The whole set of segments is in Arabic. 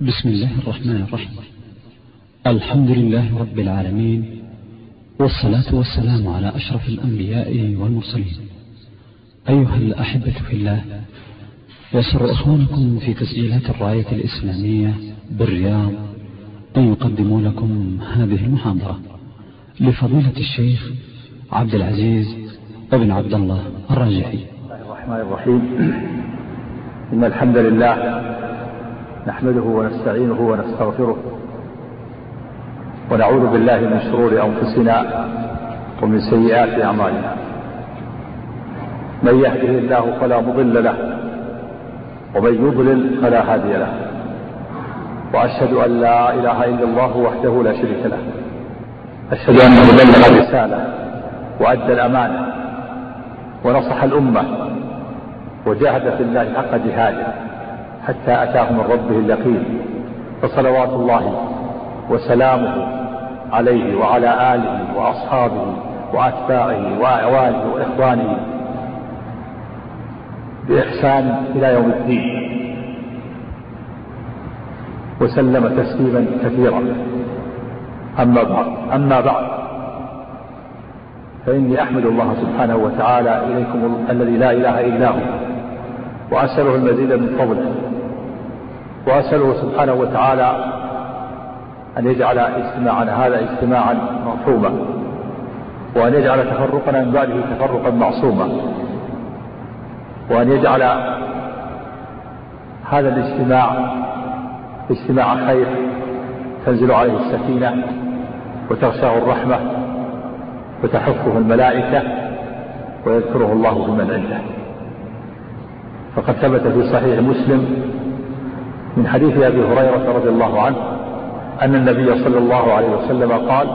بسم الله الرحمن الرحيم. الحمد لله رب العالمين والصلاة والسلام على أشرف الأنبياء والمرسلين. أيها الأحبة في الله يسر إخوانكم في تسجيلات الراية الإسلامية بالرياض أن يقدموا لكم هذه المحاضرة لفضيلة الشيخ عبد العزيز ابن عبد الله الراجحي. الرحمن الرحيم. إن الحمد لله نحمده ونستعينه ونستغفره ونعوذ بالله من شرور أنفسنا ومن سيئات أعمالنا. من يهده الله فلا مضل له ومن يضلل فلا هادي له. وأشهد أن لا إله إلا الله وحده لا شريك له. أشهد أنه بلغ الرسالة وأدى الأمانة ونصح الأمة وجاهد في الله حق جهاده. حتى أتاه من ربه اليقين فصلوات الله وسلامه عليه وعلى آله وأصحابه وأتباعه وأعوانه وإخوانه بإحسان إلى يوم الدين. وسلم تسليما كثيرا. أما بعد أما بعد فإني أحمد الله سبحانه وتعالى إليكم الذي لا إله إلا هو. وأسأله المزيد من فضله وأسأله سبحانه وتعالى أن يجعل اجتماعنا هذا اجتماعا مرحوما وأن يجعل تفرقنا من بعده تفرقا معصوما وأن يجعل هذا الاجتماع اجتماع خير تنزل عليه السكينة وتغشاه الرحمة وتحفه الملائكة ويذكره الله في من عنده. فقد ثبت في صحيح مسلم من حديث أبي هريرة رضي الله عنه أن النبي صلى الله عليه وسلم قال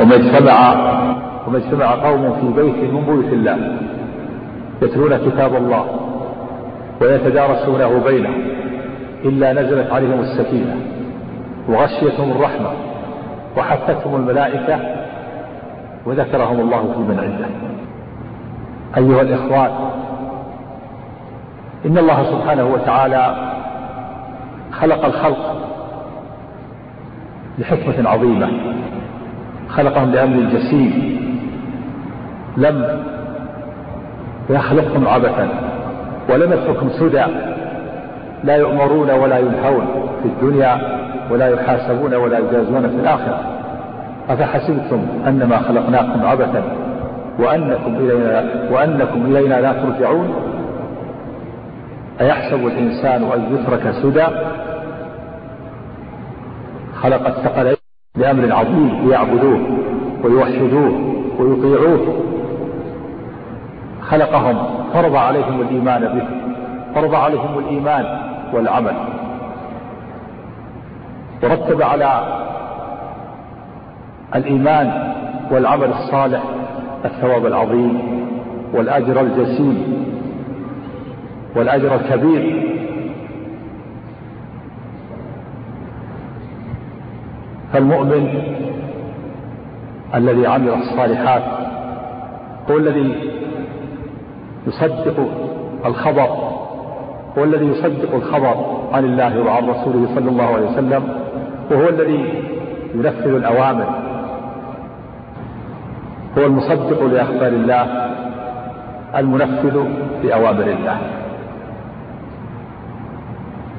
وما اجتمع وما اجتمع قوم في بيت من بيوت الله يتلون كتاب الله ويتدارسونه بينهم إلا نزلت عليهم السكينة وغشيتهم الرحمة وحفتهم الملائكة وذكرهم الله في من عنده. أيها الإخوان إن الله سبحانه وتعالى خلق الخلق لحكمة عظيمة. خلقهم لأمر جسيم. لم يخلقهم عبثا ولم يتركهم سدى. لا يؤمرون ولا ينهون في الدنيا ولا يحاسبون ولا يجازون في الآخرة. أفحسبتم أنما خلقناكم عبثا وأنكم إلينا, وأنكم إلينا لا ترجعون؟ أيحسب الإنسان أن يترك سدى؟ خلق الثقلين لأمر عظيم ليعبدوه ويوحدوه ويطيعوه. خلقهم فرض عليهم الإيمان به فرض عليهم الإيمان والعمل. ورتب على الإيمان والعمل الصالح الثواب العظيم والأجر الجسيم. والأجر الكبير. فالمؤمن الذي عمل الصالحات هو الذي يصدق الخبر هو الذي يصدق الخبر عن الله وعن رسوله صلى الله عليه وسلم وهو الذي ينفذ الأوامر. هو المصدق لأخبار الله المنفذ لأوامر الله.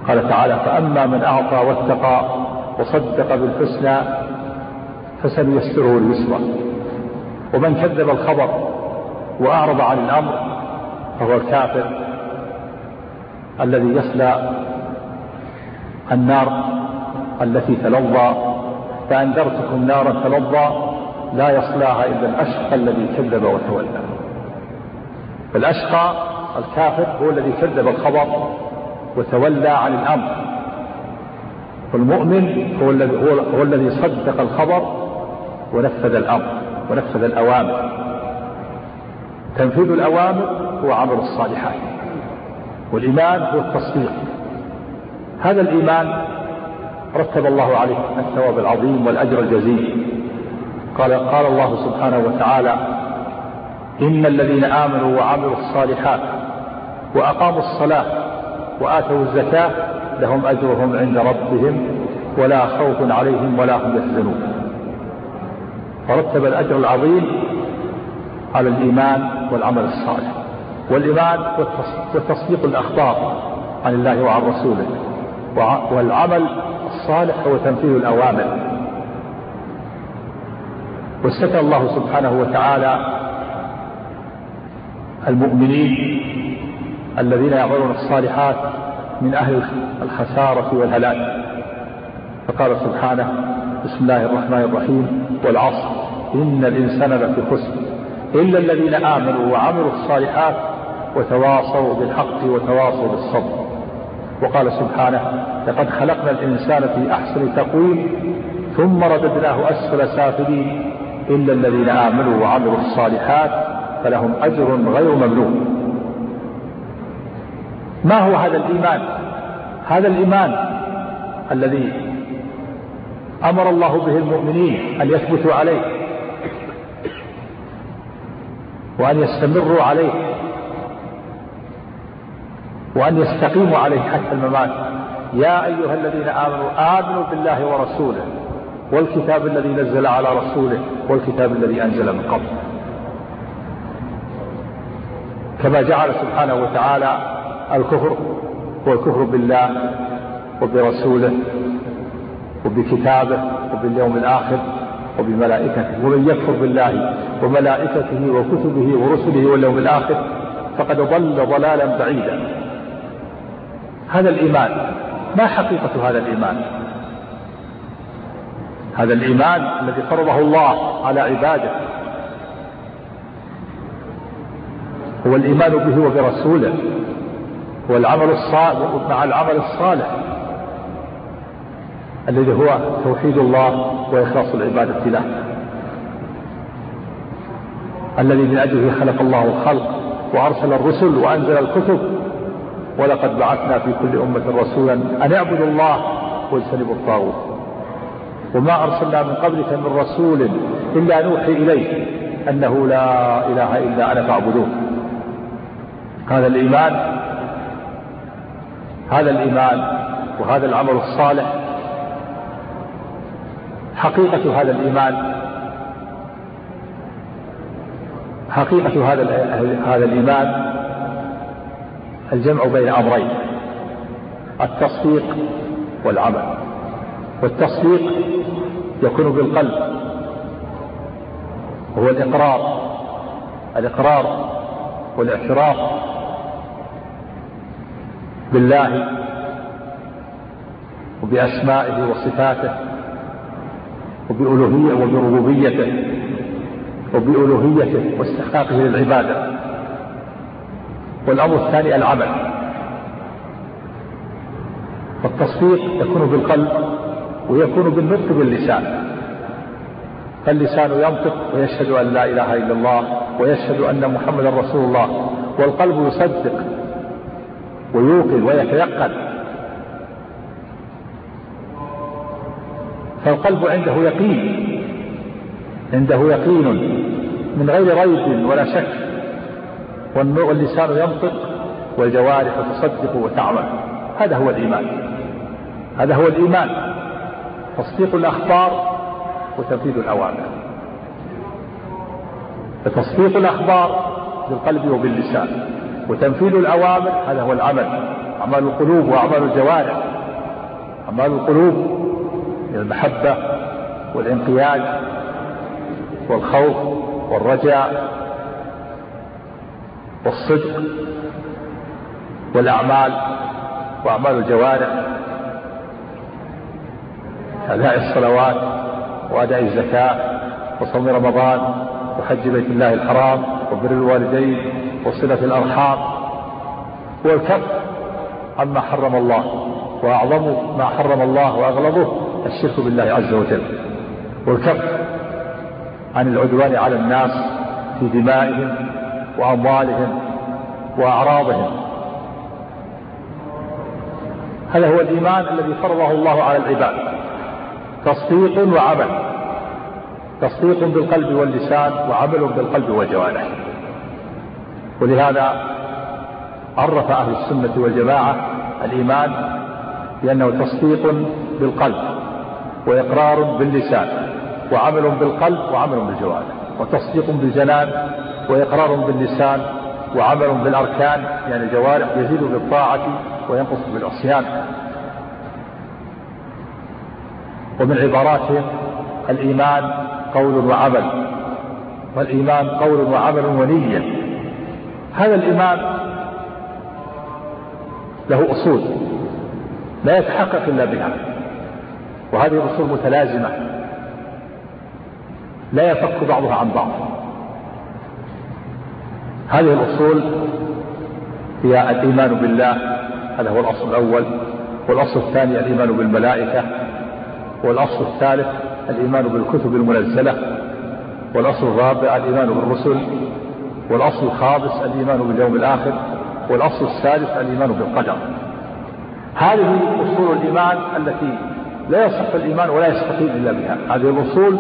قال تعالى فأما من أعطى واتقى وصدق بالحسنى فسنيسره اليسرى. ومن كذب الخبر وأعرض عن الأمر فهو الكافر الذي يصلى النار التي تلظى. فأنذرتكم نارا تلظى لا يصلاها إلا الأشقى الذي كذب وتولى. فالأشقى الكافر هو الذي كذب الخبر وتولى عن الأمر. والمؤمن هو الذي هو, الذي صدق الخبر ونفذ الأمر ونفذ الأوامر. تنفيذ الأوامر هو عمل الصالحات. والإيمان هو التصديق. هذا الإيمان رتب الله عليه الثواب العظيم والأجر الجزيل. قال قال الله سبحانه وتعالى إن الذين آمنوا وعملوا الصالحات وأقاموا الصلاة وآتوا الزكاة لهم أجرهم عند ربهم ولا خوف عليهم ولا هم يحزنون. فرتب الأجر العظيم على الإيمان والعمل الصالح. والإيمان وتصديق الأخبار عن الله وعن رسوله. والعمل الصالح هو تنفيذ الأوامر. واستثنى الله سبحانه وتعالى المؤمنين الذين يعملون الصالحات من أهل الخسارة والهلاك. فقال سبحانه بسم الله الرحمن الرحيم والعصر إن الإنسان لفي خسر. إلا الذين آمنوا وعملوا الصالحات وتواصوا بالحق وتواصوا بالصبر. وقال سبحانه لقد خلقنا الإنسان في أحسن تقويم ثم رددناه أسفل سافلين. إلا الذين آمنوا وعملوا الصالحات فلهم أجر غير ممنون. ما هو هذا الإيمان؟ هذا الإيمان الذي أمر الله به المؤمنين أن يثبتوا عليه وأن يستمروا عليه وأن يستقيموا عليه حتى الممات. يا أيها الذين آمنوا آمنوا بالله ورسوله والكتاب الذي نزل على رسوله والكتاب الذي أنزل من قبل. كما جعل سبحانه وتعالى الكفر هو الكفر بالله وبرسوله وبكتابه وباليوم الآخر وبملائكته ومن يكفر بالله وملائكته وكتبه ورسله واليوم الآخر فقد ضل ضلالا بعيدا. هذا الإيمان ما حقيقة هذا الإيمان؟ هذا الإيمان الذي فرضه الله على عباده. هو الإيمان به وبرسوله. هو العمل الصالح مع العمل الصالح الذي هو توحيد الله وإخلاص العبادة له. الذي من أجله خلق الله الخلق وأرسل الرسل وأنزل الكتب. ولقد بعثنا في كل أمة رسولا أن اعبدوا الله واجتنبوا الطاغوت. وما أرسلنا من قبلك من رسول إلا نوحي إليه أنه لا إله إلا أنا فاعبدوه. هذا الإيمان هذا الإيمان وهذا العمل الصالح. حقيقة هذا الإيمان حقيقة هذا هذا الإيمان الجمع بين أمرين التصديق والعمل. والتصديق يكون بالقلب وهو الإقرار الإقرار والاعتراف بالله وبأسمائه وصفاته وبألوهية وبربوبيته وبألوهيته واستحقاقه للعبادة. والأمر الثاني العمل. فالتصديق يكون بالقلب ويكون بالنطق باللسان. فاللسان ينطق ويشهد أن لا إله إلا الله ويشهد أن محمدا رسول الله والقلب يصدق ويوقن ويتيقن فالقلب عنده يقين عنده يقين من غير ريب ولا شك واللسان ينطق والجوارح تصدق وتعمل. هذا هو الإيمان. هذا هو الإيمان. تصديق الأخبار وتنفيذ الأوامر. فتصديق الأخبار بالقلب وباللسان. وتنفيذ الأوامر هذا هو العمل أعمال القلوب وأعمال الجوارح. أعمال القلوب المحبة والانقياد والخوف والرجاء والصدق والأعمال وأعمال الجوارح. أداء الصلوات وأداء الزكاة وصوم رمضان وحج بيت الله الحرام وبر الوالدين وصلة الأرحام. والكف عما حرم الله وأعظم ما حرم الله وأغلظه الشرك بالله عز وجل. والكف عن العدوان على الناس في دمائهم وأموالهم وأعراضهم. هذا هو الإيمان الذي فرضه الله على العباد. تصديق وعمل. تصديق بالقلب واللسان وعمل بالقلب والجوارح ولهذا عرف أهل السنة والجماعة الإيمان لأنه تصديق بالقلب وإقرار باللسان وعمل بالقلب وعمل بالجوارح وتصديق بالجنان وإقرار باللسان وعمل بالأركان يعني الجوارح يزيد بالطاعة وينقص بالعصيان ومن عباراتهم الإيمان قول وعمل والإيمان قول وعمل ونية هذا الإيمان له أصول لا يتحقق إلا بها وهذه الأصول متلازمة لا يفك بعضها عن بعض. هذه الأصول هي الإيمان بالله هذا هو الأصل الأول والأصل الثاني الإيمان بالملائكة والأصل الثالث الإيمان بالكتب المنزلة والأصل الرابع الإيمان بالرسل. والأصل الخامس الإيمان باليوم الآخر والأصل السادس الإيمان بالقدر. هذه أصول الإيمان التي لا يصح الإيمان ولا يستقيم إلا بها. هذه الأصول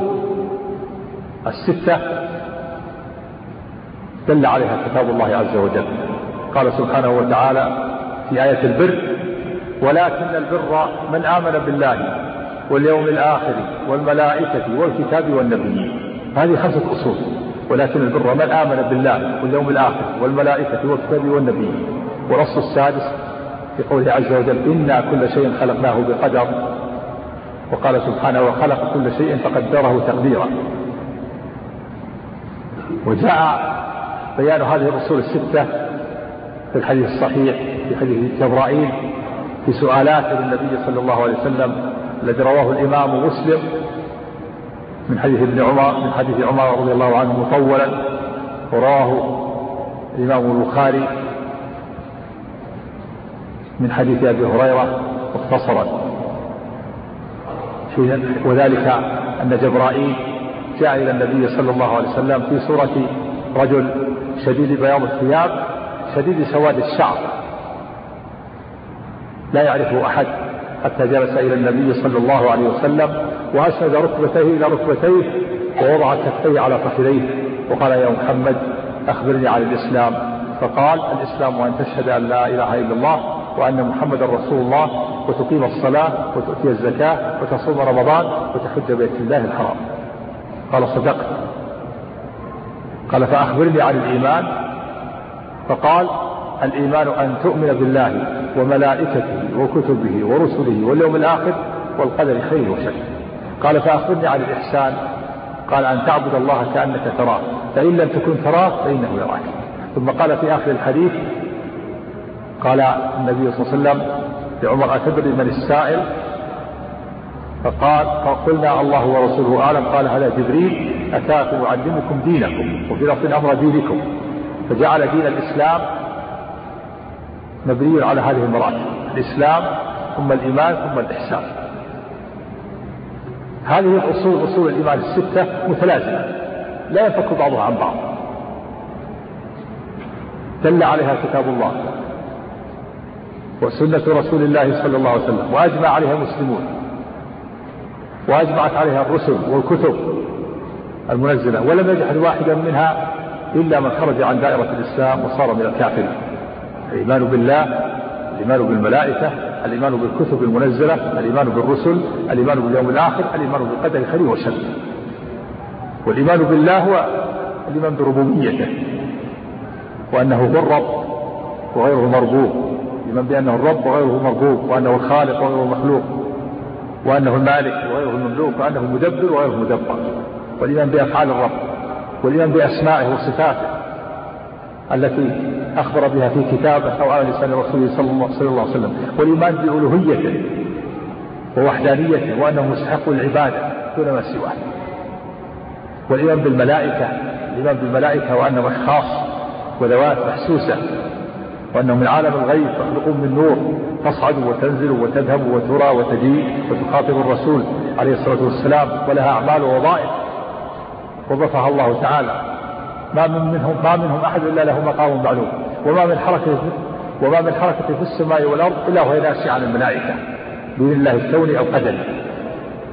الستة دل عليها كتاب الله عز وجل. قال سبحانه وتعالى في آية البر ولكن البر من آمن بالله واليوم الآخر والملائكة والكتاب والنبيين. هذه خمسة أصول. ولكن البر من آمن بالله واليوم الآخر والملائكة والكتاب والنبيين. والأصل السادس في قوله عز وجل إنا كل شيء خلقناه بقدر. وقال سبحانه وخلق كل شيء فقدره تقديرا. وجاء بيان هذه الأصول الستة في الحديث الصحيح في حديث جبرائيل في سؤالات للنبي صلى الله عليه وسلم الذي رواه الإمام مسلم. من حديث ابن عمر من حديث عمر رضي الله عنه مطولا وراه الإمام البخاري من حديث أبي هريرة مختصرا. وذلك أن جبرائيل جاء إلى النبي صلى الله عليه وسلم في صورة رجل شديد بياض الثياب شديد سواد الشعر. لا يعرفه أحد حتى جلس إلى النبي صلى الله عليه وسلم وأسند ركبتيه إلى ركبتيه ووضع كفيه على فخذيه وقال يا محمد أخبرني عن الإسلام. فقال الإسلام أن تشهد أن لا إله إلا الله وأن محمدا رسول الله وتقيم الصلاة وتؤتي الزكاة وتصوم رمضان وتحج بيت الله الحرام. قال صدقت. قال فأخبرني عن الإيمان. فقال الإيمان أن تؤمن بالله وملائكته وكتبه ورسله واليوم الآخر والقدر خير وشر. قال فأخبرني عن الإحسان. قال أن تعبد الله كأنك تراه. فإن لم تكن تراه فإنه يراك. ثم قال في آخر الحديث قال النبي صلى الله عليه وسلم لعمر أتدري من السائل؟ فقال فقلنا الله ورسوله أعلم. قال هذا جبريل أتاكم يعلمكم دينكم وفي لفظ أمر دينكم. فجعل دين الإسلام مبني على هذه المراتب الإسلام ثم الإيمان ثم الإحسان. هذه الأصول أصول الإيمان الستة متلازمة. لا ينفك بعضها عن بعض. دل عليها كتاب الله وسنة رسول الله صلى الله عليه وسلم وأجمع عليها المسلمون. وأجمعت عليها الرسل والكتب المنزلة ولم يجحد واحدا منها إلا من خرج عن دائرة الإسلام وصار من الكافرين. الإيمان بالله الإيمان بالملائكة الإيمان بالكتب المنزلة الإيمان بالرسل الإيمان باليوم الآخر الإيمان بالقدر خير وشر والإيمان بالله هو الإيمان بربوبيته وأنه هو الرب وغيره مربوب. الإيمان بأنه الرب وغيره مربوب وأنه الخالق وغيره مخلوق وأنه المالك وغيره المملوك وأنه مدبر وغيره مدبر. والإيمان بأفعال الرب والإيمان بأسمائه وصفاته التي أخبر بها في كتابه أو على لسان رسوله صلى الله عليه وسلم والإيمان بألوهيته ووحدانيته وأنه مستحق العبادة دون ما سواه. والإيمان بالملائكة الإيمان بالملائكة وأنهم أشخاص وذوات محسوسة وأنهم من عالم الغيب يخلقون من نور تصعد وتنزل وتذهب وترى وتجيء وتخاطب الرسول عليه الصلاة والسلام ولها أعمال ووظائف وظفها الله تعالى. ما من منهم ما منهم أحد إلا له مقام معلوم. وما من حركة وما من حركة في السماء والأرض إلا وهي ناشئة عن الملائكة باذن الله الكوني أو قدري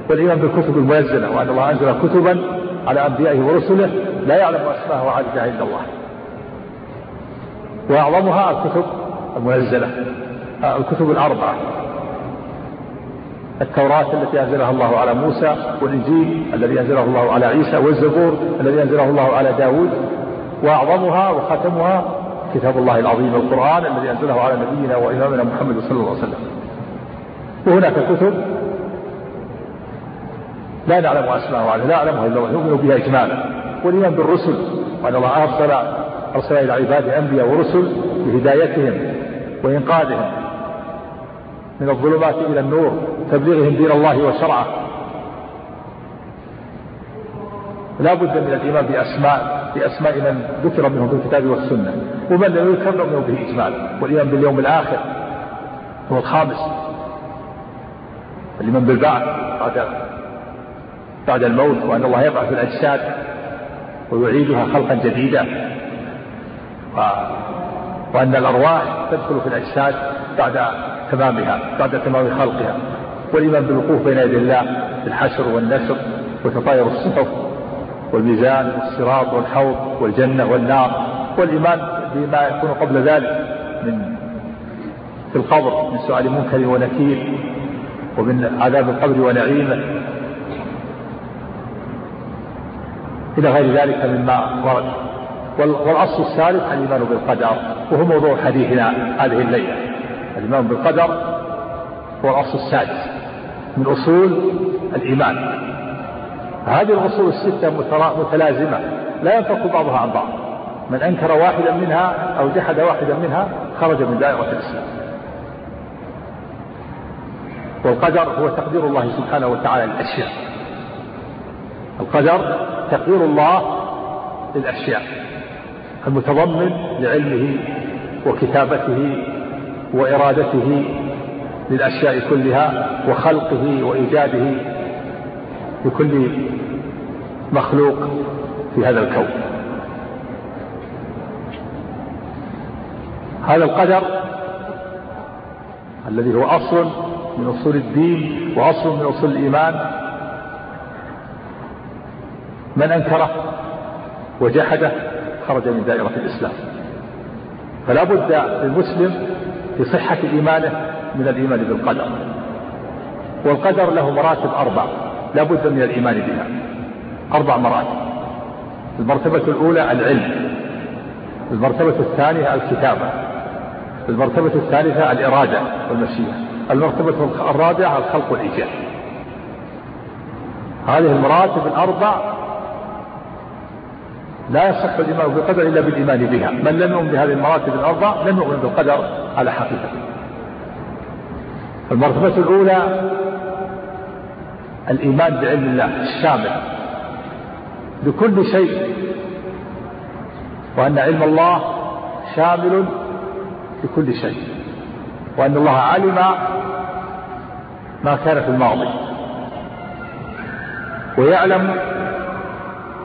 والإيمان بالكتب المنزلة وأن الله أنزل كتبا على أنبيائه ورسله لا يعلم اسماءها وعددها إلا الله. وأعظمها الكتب المنزلة الكتب الأربعة. التوراة التي أنزلها الله على موسى والإنجيل الذي أنزله الله على عيسى والزبور الذي أنزله الله على داود وأعظمها وختمها كتاب الله العظيم القرآن الذي أنزله على نبينا وإمامنا محمد صلى الله عليه وسلم. وهناك كتب لا نعلم أسماءها لا نعلمها إلا الله نؤمن بها إجمالا. والإيمان بالرسل وأن الله أرسل أرسل إلى عباده أنبياء ورسل بهدايتهم وإنقاذهم. من الظلمات إلى النور تبليغهم دين الله وشرعه. لا بد من الإيمان بأسماء بأسماء من ذكر منهم في الكتاب والسنة. ومن لم يذكر نؤمن به إجمالا. والإيمان باليوم الآخر هو الخامس. الإيمان بالبعث بعد بعد الموت وأن الله يبعث الأجساد ويعيدها خلقا جديدا. و... وأن الأرواح تدخل في الأجساد بعد تمامها بعد تمام خلقها. والإيمان بالوقوف بين يدي الله بالحشر والنشر وتطاير الصحف والميزان والصراط والحوض والجنة والنار. والإيمان بما يكون قبل ذلك من في القبر من سؤال منكر ونكير ومن عذاب القبر ونعيمه. إلى غير ذلك مما ورد. والأصل الثالث الإيمان بالقدر وهو موضوع حديثنا هذه الليلة. الإيمان بالقدر هو الأصل السادس من أصول الإيمان. هذه الأصول الستة متلازمة لا ينفك بعضها عن بعض. من أنكر واحدا منها أو جحد واحدا منها خرج من دائرة الإسلام. والقدر هو تقدير الله سبحانه وتعالى للأشياء. القدر تقدير الله للأشياء المتضمن لعلمه وكتابته وإرادته للأشياء كلها وخلقه وإيجاده لكل مخلوق في هذا الكون. هذا القدر الذي هو أصل من أصول الدين وأصل من أصول الإيمان من أنكره وجحده خرج من دائرة الإسلام. فلا بد للمسلم في صحة إيمانه من الإيمان بالقدر. والقدر له مراتب أربع لا بد من الإيمان بها. أربع مراتب. المرتبة الأولى العلم. المرتبة الثانية الكتابة. المرتبة الثالثة الإرادة والمشيئة. المرتبة الرابعة الخلق والإيجاد. هذه المراتب الأربع لا يصح الإيمان بالقدر إلا بالإيمان بها. من لم يؤمن بهذه المراتب الأربع لم يؤمن بالقدر على حقيقته المرتبة الأولى الإيمان بعلم الله الشامل بكل شيء وأن علم الله شامل بكل شيء وأن الله علم ما كان في الماضي ويعلم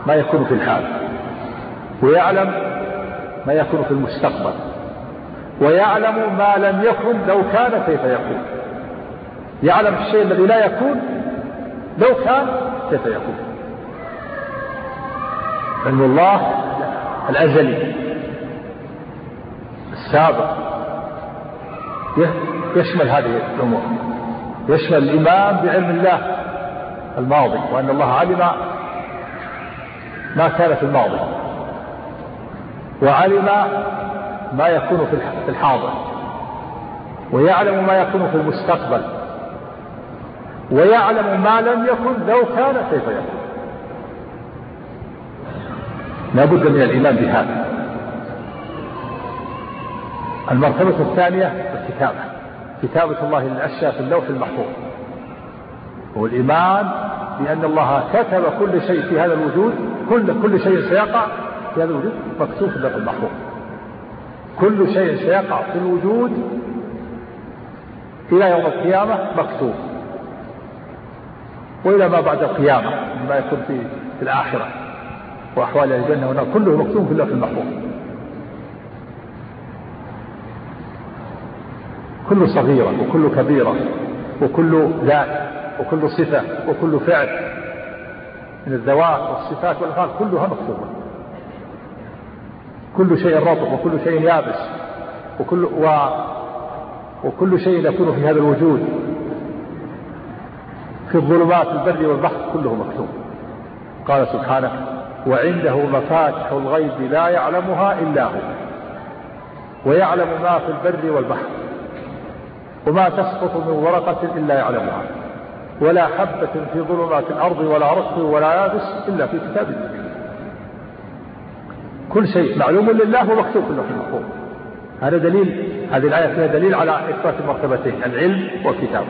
ما يكون في الحال ويعلم ما يكون في المستقبل. ويعلم ما لم يكن لو كان كيف يكون. يعلم الشيء الذي لا يكون لو كان كيف يكون. علم الله الأزلي السابق. يشمل هذه الأمور. يشمل الإيمان بعلم الله الماضي وأن الله علم ما كان في الماضي. وعلم ما يكون في الحاضر. ويعلم ما يكون في المستقبل. ويعلم ما لم يكن لو كان كيف يكون. لا بد من الإيمان بهذا. المرتبة الثانية الكتابة كتابة الله للأشياء في اللوح المحفوظ. والإيمان بأن الله كتب كل شيء في هذا الوجود كل كل شيء سيقع في هذا الوجود مكتوب في اللوح المحفوظ. كل شيء سيقع في الوجود إلى يوم القيامة مكتوب. وإلى ما بعد القيامة مما يكون في, في الآخرة. وأحوال الجنة والنار كله مكتوب في اللوح المحفوظ. كل صغيرة وكل كبيرة وكل ذات وكل صفة وكل فعل من الذوات والصفات والأفعال كلها مكتوبة. كل شيء رطب وكل شيء يابس وكل و وكل شيء يكون في هذا الوجود. في الظلمات البر والبحر كله مكتوب. قال سبحانه وعنده مفاتح الغيب لا يعلمها إلا هو ويعلم ما في البر والبحر وما تسقط من ورقة إلا يعلمها ولا حبة في ظلمات الأرض ولا رطب ولا يابس إلا في كتاب كل شيء معلوم لله ومكتوب في اللوح المحفوظ هذا دليل هذه الآية فيها دليل على إثبات المرتبتين العلم والكتاب.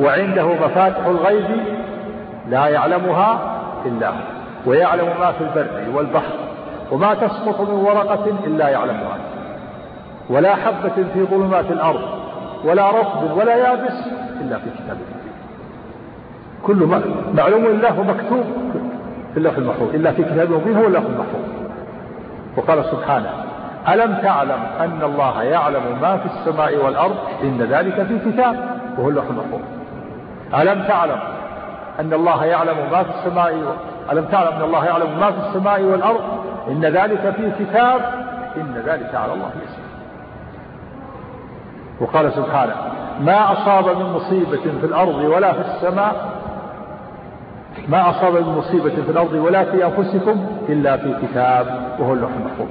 وعنده مفاتح الغيب لا يعلمها إلا هو ويعلم ما في البر والبحر وما تسقط من ورقة إلا يعلمها. ولا حبة في ظلمات الأرض ولا رطب ولا يابس إلا في كتاب كل معلوم لله مكتوب في اللوح المحفوظ إلا في كتاب مبين هو اللوح المحفوظ وقال سبحانه ألم تعلم أن الله يعلم ما في السماء والأرض؟ إن ذلك في كتاب وهو اللوح المحفوظ. ألم تعلم أن الله يعلم ما في السماء ألم تعلم أن الله يعلم ما في السماء والأرض؟ إن ذلك في كتاب. إن ذلك على الله يسير. وقال سبحانه ما أصاب من مصيبة في الأرض ولا في السماء؟ ما أصاب من مصيبة في الأرض ولا في أنفسكم؟ إلا في كتاب وهو اللوح المحفوظ.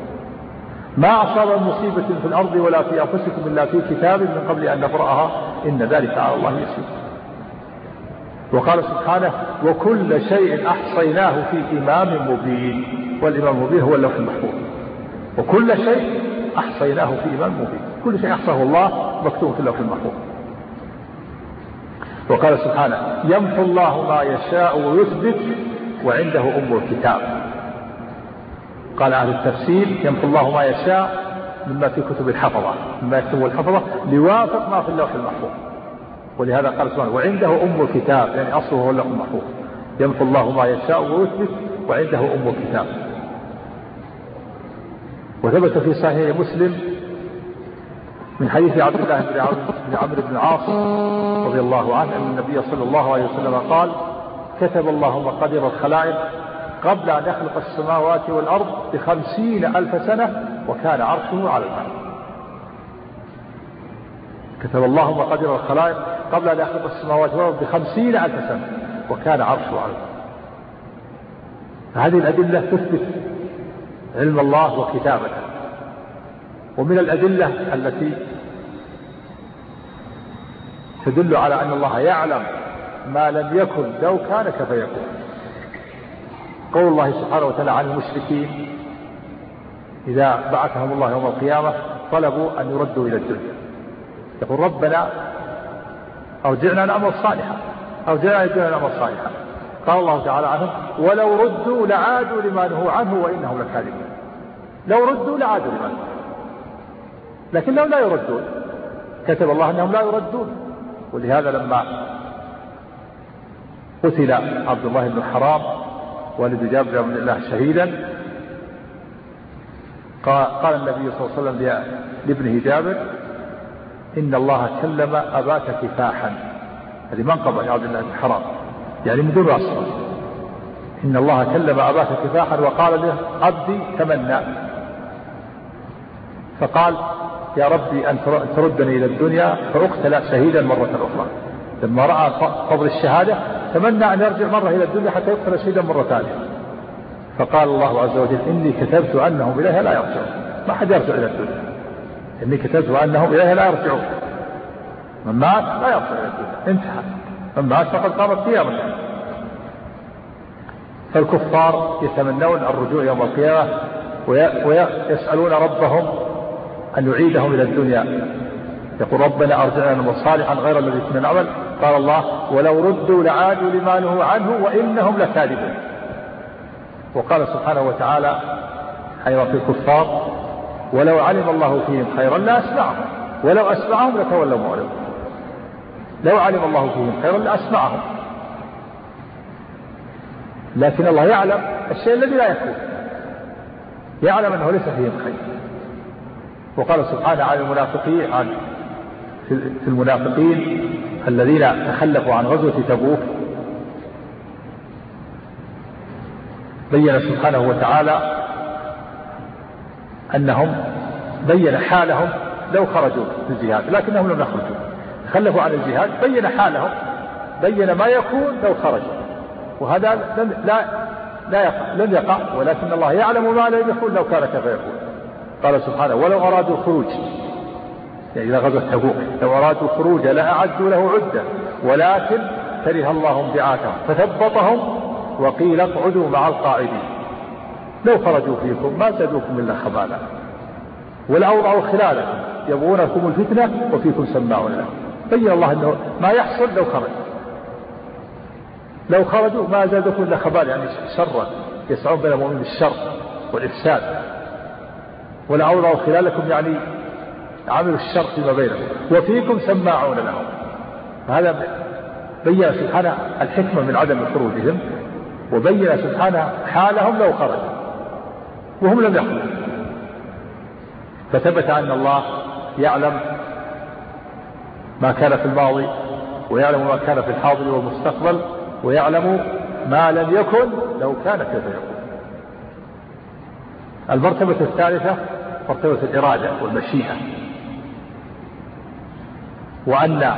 ما أصاب مصيبة في الأرض ولا في أنفسكم إلا في كتاب من قبل أن نبرأها إن ذلك على الله يسير. وقال سبحانه وكل شيء أحصيناه في إمام مبين والإمام المبين هو اللوح المحفوظ. وكل شيء أحصيناه في إمام مبين. كل شيء أحصاه الله مكتوب في اللوح المحفوظ. وقال سبحانه يمحو الله ما يشاء ويثبت وعنده أم الكتاب. قال أهل التفسير يمحو الله ما يشاء مما في كتب الحفظة مما يكتبه الحفظة ليوافق ما في اللوح المحفوظ. ولهذا قال سبحانه وعنده أم الكتاب يعني أصله هو اللوح المحفوظ. يمحو الله ما يشاء ويثبت وعنده أم الكتاب. وثبت في صحيح مسلم من حديث عبد الله بن عمرو بن العاص رضي الله عنه أن النبي صلى الله عليه وسلم قال كتب الله مقادير الخلائق قبل أن يخلق السماوات والأرض بخمسين ألف سنة وكان عرشه على الماء كتب الله مقادير الخلائق قبل أن يخلق السماوات والأرض بخمسين ألف سنة وكان عرشه على الماء هذه الأدلة تثبت علم الله وكتابته. ومن الأدلة التي تدل على أن الله يعلم ما لم يكن لو كان كيف يكون. قول الله سبحانه وتعالى عن المشركين إذا بعثهم الله يوم القيامة طلبوا أن يردوا إلى الدنيا. يقول ربنا أرجعنا نعمل صالحا أرجعنا الدنيا نعمل صالحا قال الله تعالى عنهم ولو ردوا لعادوا لما نهوا عنه وإنهم لكاذبون. لو ردوا لعادوا لما نهوا لكنهم لا يردون. كتب الله أنهم لا يردون. ولهذا لما قتل عبد الله بن حرام والد جابر بن الله شهيدا. قال النبي صلى الله عليه وسلم لابنه جابر إن الله كلم أباك كفاحا. هذه منقبة عبد الله بن حرام. يعني من دون أصل إن الله كلم أباك كفاحا وقال له عبدي تمنى. فقال يا ربي أن تردني إلى الدنيا فأقتل شهيدا مرة أخرى. لما رأى فضل الشهادة تمنى أن يرجع مرة إلى الدنيا حتى يقتل شهيدا مرة ثانية. فقال الله عز وجل إني كتبت أنهم إليها لا يرجعون. ما حد يرجع إلى الدنيا. إني كتبت أنهم إليها لا يرجعون. من مات لا يرجع إلى الدنيا. انتهى. من مات فقد قامت قيامته فالكفار يتمنون الرجوع يوم القيامة ويسألون ربهم أن يعيدهم إلى الدنيا. يقول ربنا أرجعنا صالحا غير الذي كنا نعمل. قال الله ولو ردوا لعادوا لما نهوا عنه وإنهم لكاذبون. وقال سبحانه وتعالى أيضا في الكفار ولو علم الله فيهم خيرا لأسمعهم ولو أسمعهم لتولوا معرضون. لو علم الله فيهم خيرا لأسمعهم لكن الله يعلم الشيء الذي لا يكون يعلم أنه ليس فيهم خير. وقال سبحانه عن المنافقين عن في المنافقين الذين تخلفوا عن غزوة تبوك. بين سبحانه وتعالى أنهم بين حالهم لو خرجوا في الجهاد لكنهم لم يخرجوا. تخلفوا عن الجهاد بين حالهم بين ما يكون لو خرج وهذا لم لا لا يقع لم يقع ولكن الله يعلم ما لم يكن لو كان كيف يكون. قال سبحانه ولو أرادوا الخروج يعني إلى غزوة تبوك لو أرادوا الخروج لأعدوا له عدة ولكن كره الله انبعاثهم فثبطهم وقيل اقعدوا مع القاعدين. لو خرجوا فيكم ما زادوكم إلا خبالا. والأوضع خلالكم يبغونكم الفتنة وفيكم سماعون له بين الله أنه ما يحصل لو خرج. لو خرجوا ما زادكم إلا خبال يعني شرا يسعون بين المؤمنين بالشر والإفساد. ولأوضعوا خلالكم يعني عملوا الشر فيما بينهم. وفيكم سماعون لهم. هذا بين سبحانه الحكمة من عدم خروجهم وبين سبحانه حالهم لو خرجوا وهم لم يخرجوا فثبت أن الله يعلم ما كان في الماضي ويعلم ما كان في الحاضر والمستقبل ويعلم ما لم يكن لو كان كيف يكون. المرتبة الثالثة مرتبة الإرادة والمشيئة. وأن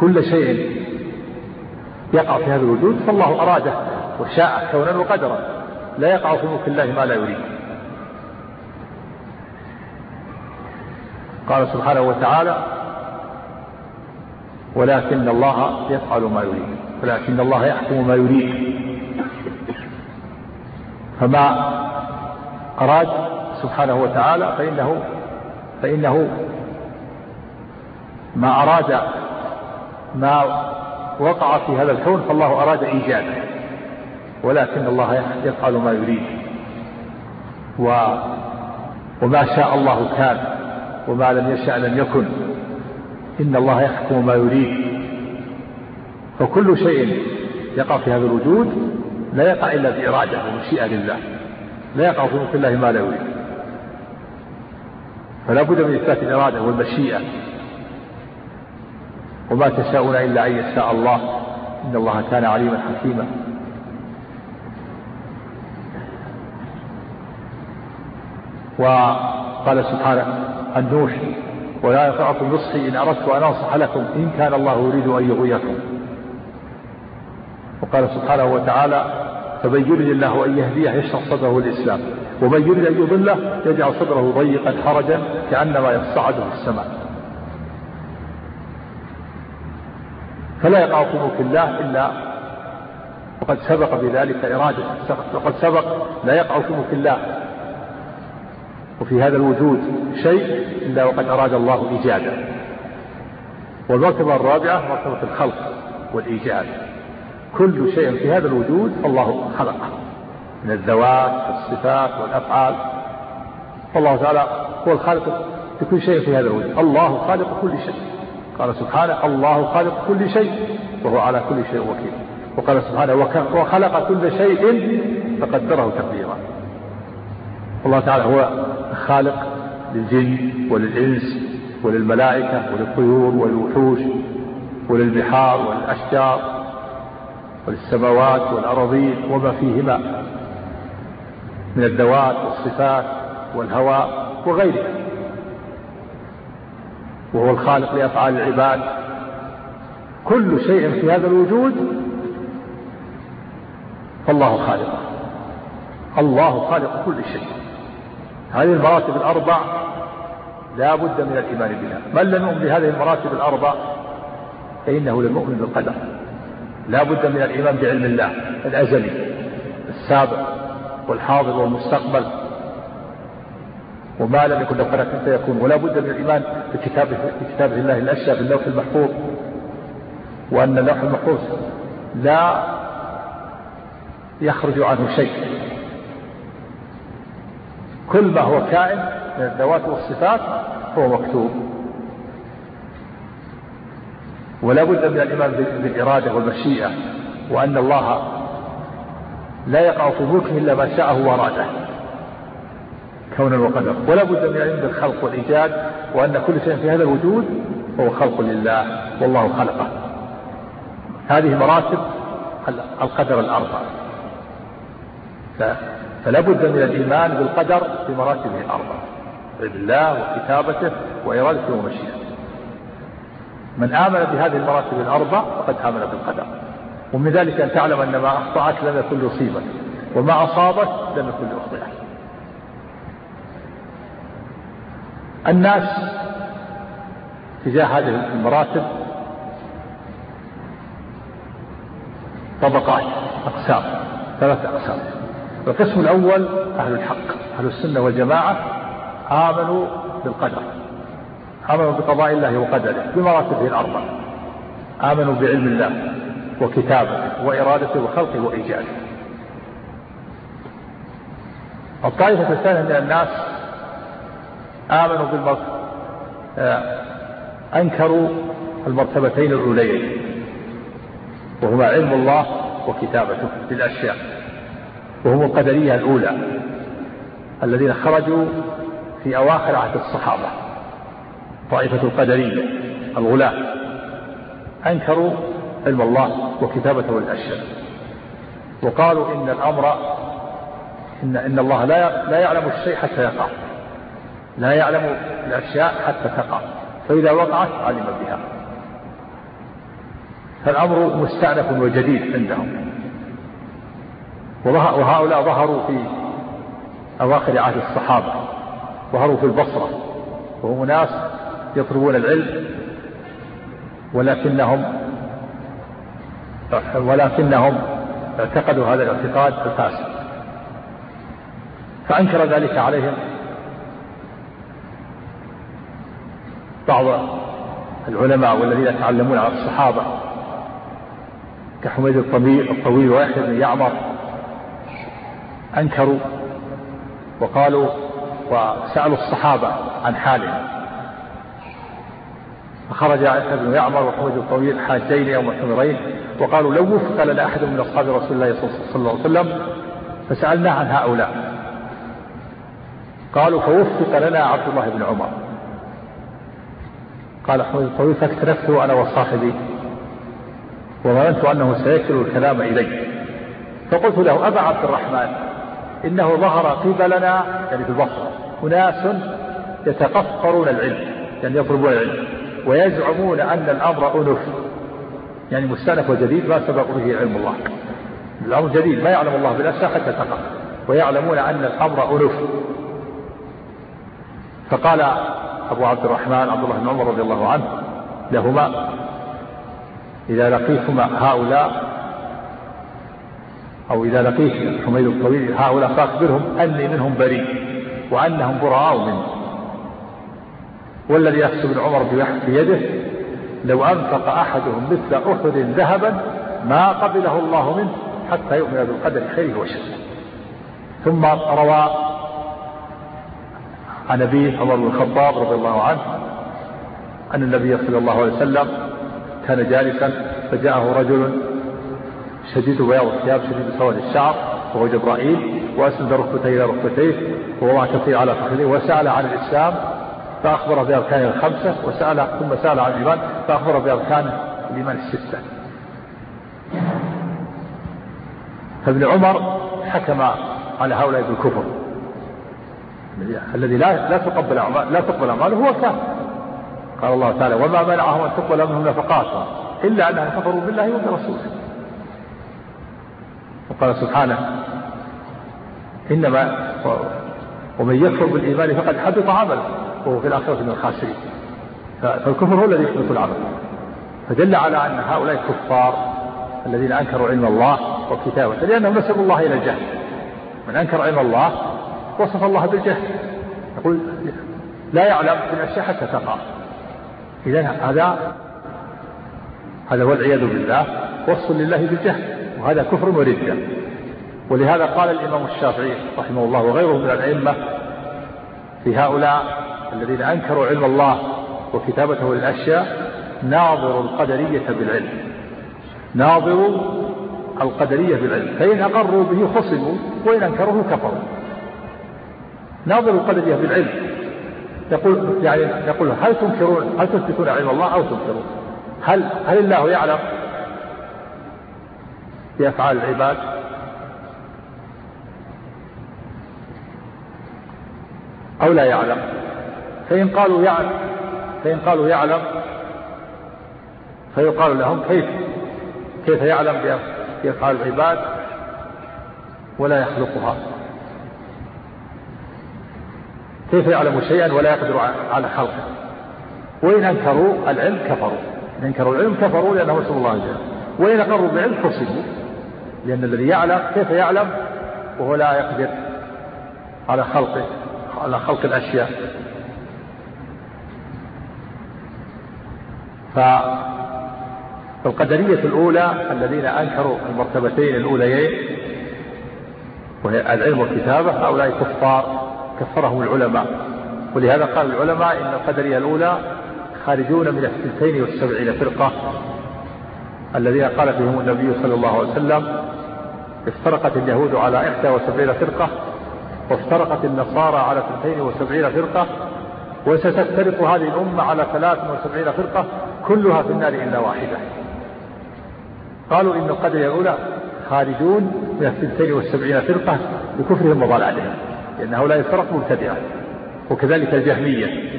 كل شيء يقع في هذا الوجود فالله أراده وشاء كونا وقدرا. لا يقع في ملك الله ما لا يريد. قال سبحانه وتعالى ولكن الله يفعل ما يريد ولكن الله يحكم ما يريد. فما أراد سبحانه وتعالى فإنه فإنه ما أراد ما وقع في هذا الكون فالله أراد إيجاده ولكن الله يفعل ما يريد. و وما شاء الله كان وما لم يشأ لم يكن. إن الله يحكم ما يريد. فكل شيء يقع في هذا الوجود لا يقع إلا بإرادة ومشيئة لله. لا يقع في الله ما لا يريد. فلا بد من إثبات الإرادة والمشيئة. وما تشاءون إلا أن يشاء الله. إن الله كان عليما حكيما. وقال سبحانه عن نوح ولا ينفعكم نصحي إن أردت أن أنصح لكم إن كان الله يريد أن يغويكم. وقال سبحانه وتعالى فمن يريد الله أن يهديه يشرح صدره الإسلام ومن يريد أن يضله يجعل صدره ضيقا حرجا كأنما يصعد في السماء. فلا يقع في الله إلا وقد سبق بذلك إرادة وقد سبق لا يقع في الله. وفي هذا الوجود شيء إلا وقد أراد الله إيجاده. والمرتبة الرابعة مرتبة الخلق والإيجاد. كل شيء في هذا الوجود الله خلقه. من الذوات والصفات والأفعال. فالله تعالى هو الخالق لكل شيء في هذا الوجود. الله خالق كل شيء. قال سبحانه الله خالق كل شيء وهو على كل شيء وكيل. وقال سبحانه وخلق كل شيء فقدره تقديرا. الله تعالى هو خالق للجن وللإنس وللملائكة وللطيور وللوحوش وللبحار والأشجار وللسماوات والأراضين وما فيهما من الذوات والصفات والهواء وغيرها. وهو الخالق لأفعال العباد. كل شيء في هذا الوجود فالله خالقه الله خالق كل شيء. هذه المراتب الأربع لا بد من الإيمان بها. من لم يؤمن بهذه المراتب الأربع فإنه لم يؤمن بالقدر. لا بد من الإيمان بعلم الله الأزلي السابق والحاضر والمستقبل. وما لم يكن لو كان كيف يكون ولا بد من الإيمان بكتاب بكتاب الله الأشياء باللوح المحفوظ. وأن اللوح المحفوظ لا يخرج عنه شيء. كل ما هو كائن من الذوات والصفات هو مكتوب. ولا بد من الإيمان بالإرادة والمشيئة. وأن الله لا يقع في ملكه إلا ما شاءه وأراده. كونا وقدرا ولا بد من العلم بالخلق والإيجاد وأن كل شيء في هذا الوجود هو خلق لله والله خلقه. هذه مراتب القدر الأربعة فلا بد من الإيمان بالقدر بمراتبه الأربعة علم الله وكتابته وإرادته ومشيئته. من آمن بهذه المراتب الأربع فقد آمن بالقدر. ومن ذلك أن تعلم أن ما أخطأك لم يكن ليصيبك وما أصابك لم يكن ليخطئك الناس تجاه هذه المراتب طبقات أقسام ثلاثة أقسام. القسم الأول أهل الحق أهل السنة والجماعة آمنوا بالقدر آمنوا بقضاء الله وقدره بمراتبه الأربع آمنوا بعلم الله وكتابته وإرادته وخلقه وإيجاده. الطائفة الثانية من الناس آمنوا بالمرتبة آه، أنكروا المرتبتين الأوليين. وهما علم الله وكتابته للأشياء وهم القدرية الأولى الذين خرجوا في أواخر عهد الصحابة. طائفة القدرية الغلاة. أنكروا علم الله وكتابته للأشياء وقالوا إن الأمر إن إن الله لا لا يعلم الشيء حتى يقع لا يعلم الأشياء حتى تقع. فإذا وقعت علم بها. فالأمر مستأنف وجديد عندهم. وهؤلاء ظهروا في أواخر عهد الصحابة. ظهروا في البصرة. وهم ناس يطلبون العلم ولكنهم ولكنهم اعتقدوا هذا الاعتقاد الفاسد. فأنكر ذلك عليهم بعض العلماء والذين يتعلمون على الصحابة كحميد الطويل الطويل ويحيى بن يعمر أنكروا وقالوا وسألوا الصحابة عن حالهم. فخرج يحيى بن يعمر وحميد الطويل حاجين يوم الحمرين وقالوا لو وفق لنا أحد من أصحاب رسول الله صلى الله عليه وسلم فسألناه عن هؤلاء. قالوا فوفق لنا عبد الله بن عمر. قال حميد الطويل فاكترفته أنا وصاحبي وظننت أنه سيكل الكلام إلي فقلت له أبا عبد الرحمن إنه ظهر قبلنا يعني في البصرة أناس يتقفرون العلم يعني يطلبون العلم ويزعمون أن الأمر أنف. يعني مستأنف وجديد ما سبق به علم الله. الأمر جديد ما يعلم الله بالأشياء حتى تقع ويعلمون أن الأمر أنف. فقال أبو عبد الرحمن عبد الله بن عمر رضي الله عنه لهما. إذا لقيتما هؤلاء أو إذا لقيت حميد الطويل هؤلاء فأخبرهم أني منهم بريء وأنهم براء مني. والذي يحسب ابن عمر بيده لو أنفق أحدهم مثل أحد ذهبا ما قبله الله منه حتى يؤمن بالقدر خيره وشره. ثم روى عن أبيه عمر بن الخطاب رضي الله عنه أن النبي صلى الله عليه وسلم كان جالسا فجاءه رجل شديد بياض الثياب شديد سواد الشعر وهو جبرائيل وأسند ركبتيه إلى ركبتيه ووضع كفيه على فخذه وسأل عن الإسلام فأخبر بأركانه الخمسة وسأل ثم سأل عن الإيمان فأخبر بأركان الإيمان الستة. فابن عمر حكم على هؤلاء بالكفر. الذي لا لا تقبل أعمال لا تقبل أعماله هو كافر. قال الله تعالى وما منعهم أن تقبل منهم نفقاتهم إلا أنهم كفروا بالله وبرسوله. وقال سبحانه إنما ومن يكفر بالإيمان فقد حبط عمله وهو في الآخرة من الخاسرين. فالكفر هو الذي يحبط العمل. فدل على أن هؤلاء الكفار الذين أنكروا علم الله وكتابه لأنهم نسبوا الله إلى الجهل. من أنكر علم الله وصف الله بالجهل. يقول لا يعلم في الأشياء حتى تقع. إذا هذا هذا والعياذ بالله. وصف لله بالجهل. وهذا كفر وردة. ولهذا قال الإمام الشافعي رحمه الله وغيره من الأئمة في هؤلاء الذين أنكروا علم الله وكتابته للأشياء ناظروا القدرية بالعلم. ناظروا القدرية بالعلم. فإن أقروا به خصموا وإن أنكروه كفروا. ناظر القدرية بالعلم يقول يعني يقول هل تنكرون هل تثبتون علم الله أو تنكرون؟ هل هل الله يعلم بأفعال العباد؟ أو لا يعلم؟ فإن قالوا يعلم فإن قالوا يعلم فيقال لهم كيف كيف يعلم بأفعال العباد ولا يخلقها كيف يعلم شيئا ولا يقدر على خلقه. وإن أنكروا العلم كفروا. إن أنكروا العلم كفروا لأنه نسأل الله جل وإن أقروا بالعلم فصلوا لأن الذي يعلم كيف يعلم؟ وهو لا يقدر على خلقه على خلق الأشياء. فالقدرية الأولى الذين أنكروا المرتبتين الأوليين وهي العلم والكتابة هؤلاء كفار. كفرهم العلماء. ولهذا قال العلماء إن القدرية الأولى خارجون من الثنتين والسبعين فرقة الذين قال فيهم النبي صلى الله عليه وسلم افترقت اليهود على إحدى وسبعين فرقة وافترقت النصارى على اثنتين وسبعين فرقة وستفترق هذه الأمة على ثلاث وسبعين فرقة كلها في النار إلا واحدة. قالوا إن القدرية الأولى خارجون من الثنتين والسبعين فرقة بكفرهم وضلالهم. لأن هؤلاء الفرق مبتدعة وكذلك الجهمية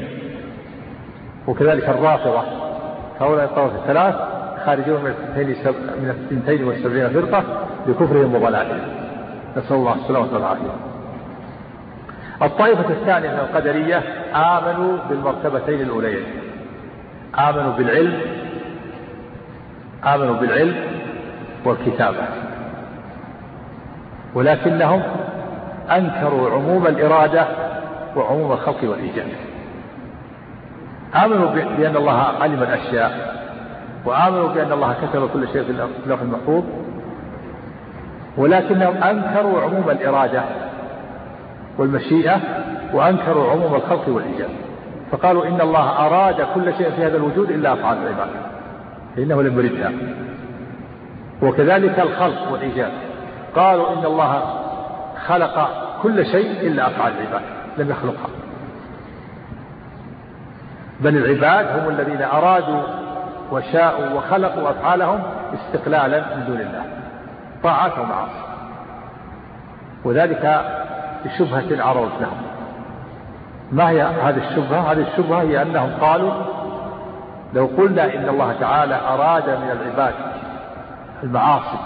وكذلك الرافضة. هؤلاء الطوائف الثلاث خارجون من الثنتين من الثنتين والسبعين فرقة بكفرهم وضلالهم. نسأل الله السلامة والعافية. الطائفة الثانية من القدرية آمنوا بالمرتبتين الأوليين. آمنوا بالعلم آمنوا بالعلم والكتابة. ولكنهم أنكروا عموم الإرادة وعموم الخلق والإيجاد. آمنوا بأن الله علم الأشياء وآمنوا بأن الله كتب كل شيء في اللوح المحفوظ. ولكنهم أنكروا عموم الإرادة والمشيئة وأنكروا عموم الخلق والإيجاد. فقالوا إن الله أراد كل شيء في هذا الوجود إلا أفعال العباد. فإنه لم يردها وكذلك الخلق والإيجاد. قالوا إن الله خلق كل شيء إلا أفعال العباد لم يخلقها. بل العباد هم الذين أرادوا وشاءوا وخلقوا أفعالهم استقلالا من دون الله طاعات ومعاصي. وذلك بشبهة عرضت لهم. ما هي هذه الشبهة؟ هذه الشبهة هي أنهم قالوا لو قلنا إن الله تعالى أراد من العباد المعاصي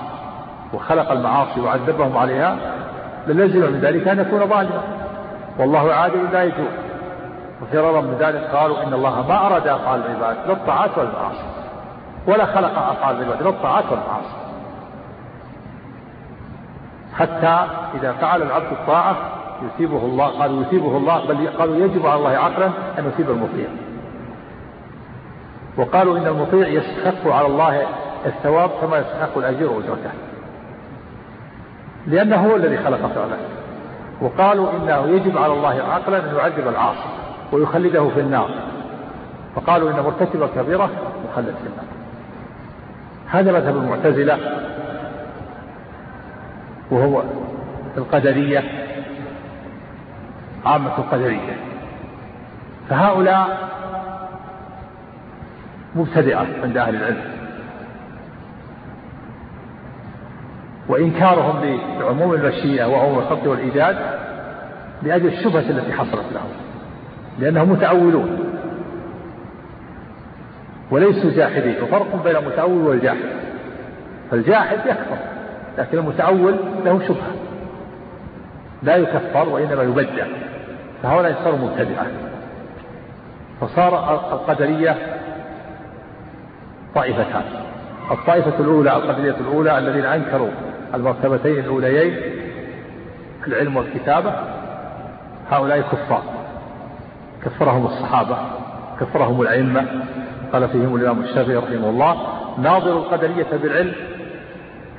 وخلق المعاصي وعذبهم عليها للزم من ذلك أن يكون ظالما. والله عادل لا يجوز وفرارا من ذلك قالوا إن الله ما أراد أفعال العباد لا الطاعات ولا المعاصي. ولا خلق أفعال العباد لا الطاعات والمعاصي حتى إذا فعل العبد الطاعة يثيبه الله قالوا يثيبه الله بل قالوا يجب على الله عقلا أن يثيب المطيع. وقالوا إن المطيع يستحق على الله الثواب كما يستحق الأجير أجرته لأنه هو الذي خلق فعله. وقالوا إنه يجب على الله عقلا أن يعذب العاصي ويخلده في النار. فقالوا إن مرتكب الكبيرة مخلد في النار. هذا مذهب المعتزلة وهو القدرية عامة القدرية. فهؤلاء مبتدئة عند أهل العلم. وإنكارهم لعموم المشيئة وعموم الخلق والإيجاد لأجل الشبهة التي حصلت لهم لأنهم متأولون وليسوا جاحدين وفرق بين المتأول والجاحد. فالجاحد يكفر لكن المتأول له شبهة. لا يكفر وإنما يبدع. فهؤلاء صاروا مبتدعة. فصار القدرية طائفتان. الطائفة الأولى القدرية الأولى الذين أنكروا المرتبتين الأوليين العلم والكتابة هؤلاء كفار. كفرهم الصحابة كفرهم الأئمة قال فيهم الإمام الشافعي رحمه الله ناظر القدرية بالعلم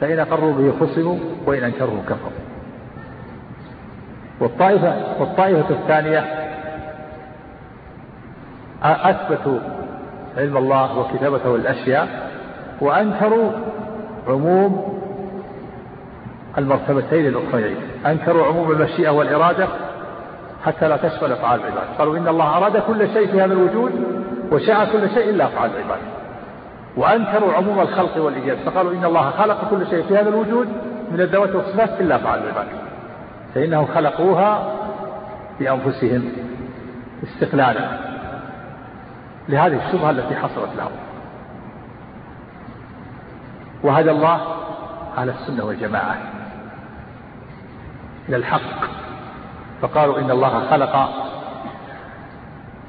فإن أقروا به خصموا وإن أنكروا كفروا. والطائفة والطائفة الثانية أثبتوا علم الله وكتابته الأشياء وأنكروا عموم المرتبتين الأخريين أنكروا عموم المشيئة والإرادة حتى لا تشمل أفعال العباد. قالوا إن الله أراد كل شيء في هذا الوجود وشاء كل شيء إلا أفعال العباد. وأنكروا عموم الخلق والإيجاد فقالوا إن الله خلق كل شيء في هذا الوجود من الذوات والصفات إلا أفعال العباد. فإنهم خلقوها بأنفسهم استقلالا. لهذه الشبهة التي حصلت لهم. وهدى الله أهل السنة والجماعة. إلى الحق. فقالوا إن الله خلق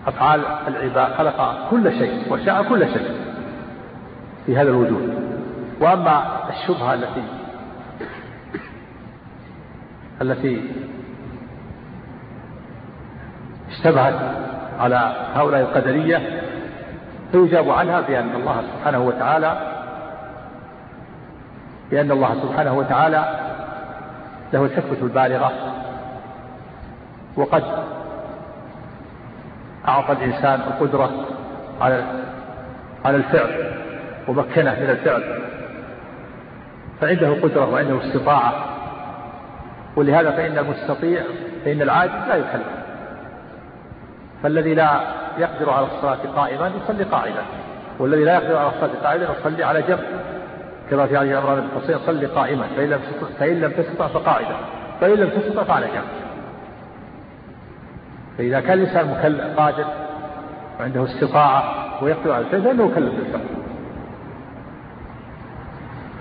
أفعال العباد خلق كل شيء وشاء كل شيء في هذا الوجود. وأما الشبهة التي التي اشتبهت على هؤلاء القدرية فيجاب عنها بأن الله سبحانه وتعالى بأن الله سبحانه وتعالى له الحكمة البالغة. وقد أعطى الإنسان القدرة على على الفعل ومكنه من الفعل. فعنده قدرة وعنده استطاعة. ولهذا فإن المستطيع فإن العاجز لا يكلف. فالذي لا يقدر على الصلاة قائما يصلي قاعدا والذي لا يقدر على الصلاة قاعدا يصلي على جنب. كما في هذه عمران حصين صلي قائما فإن لم فإن لم تستطع فقاعدا فإن لم تستطع فعلى جنب فإذا كان الإنسان مكلف قادر وعنده استطاعة ويقدر على الفعل فإنه مكلف بالفعل.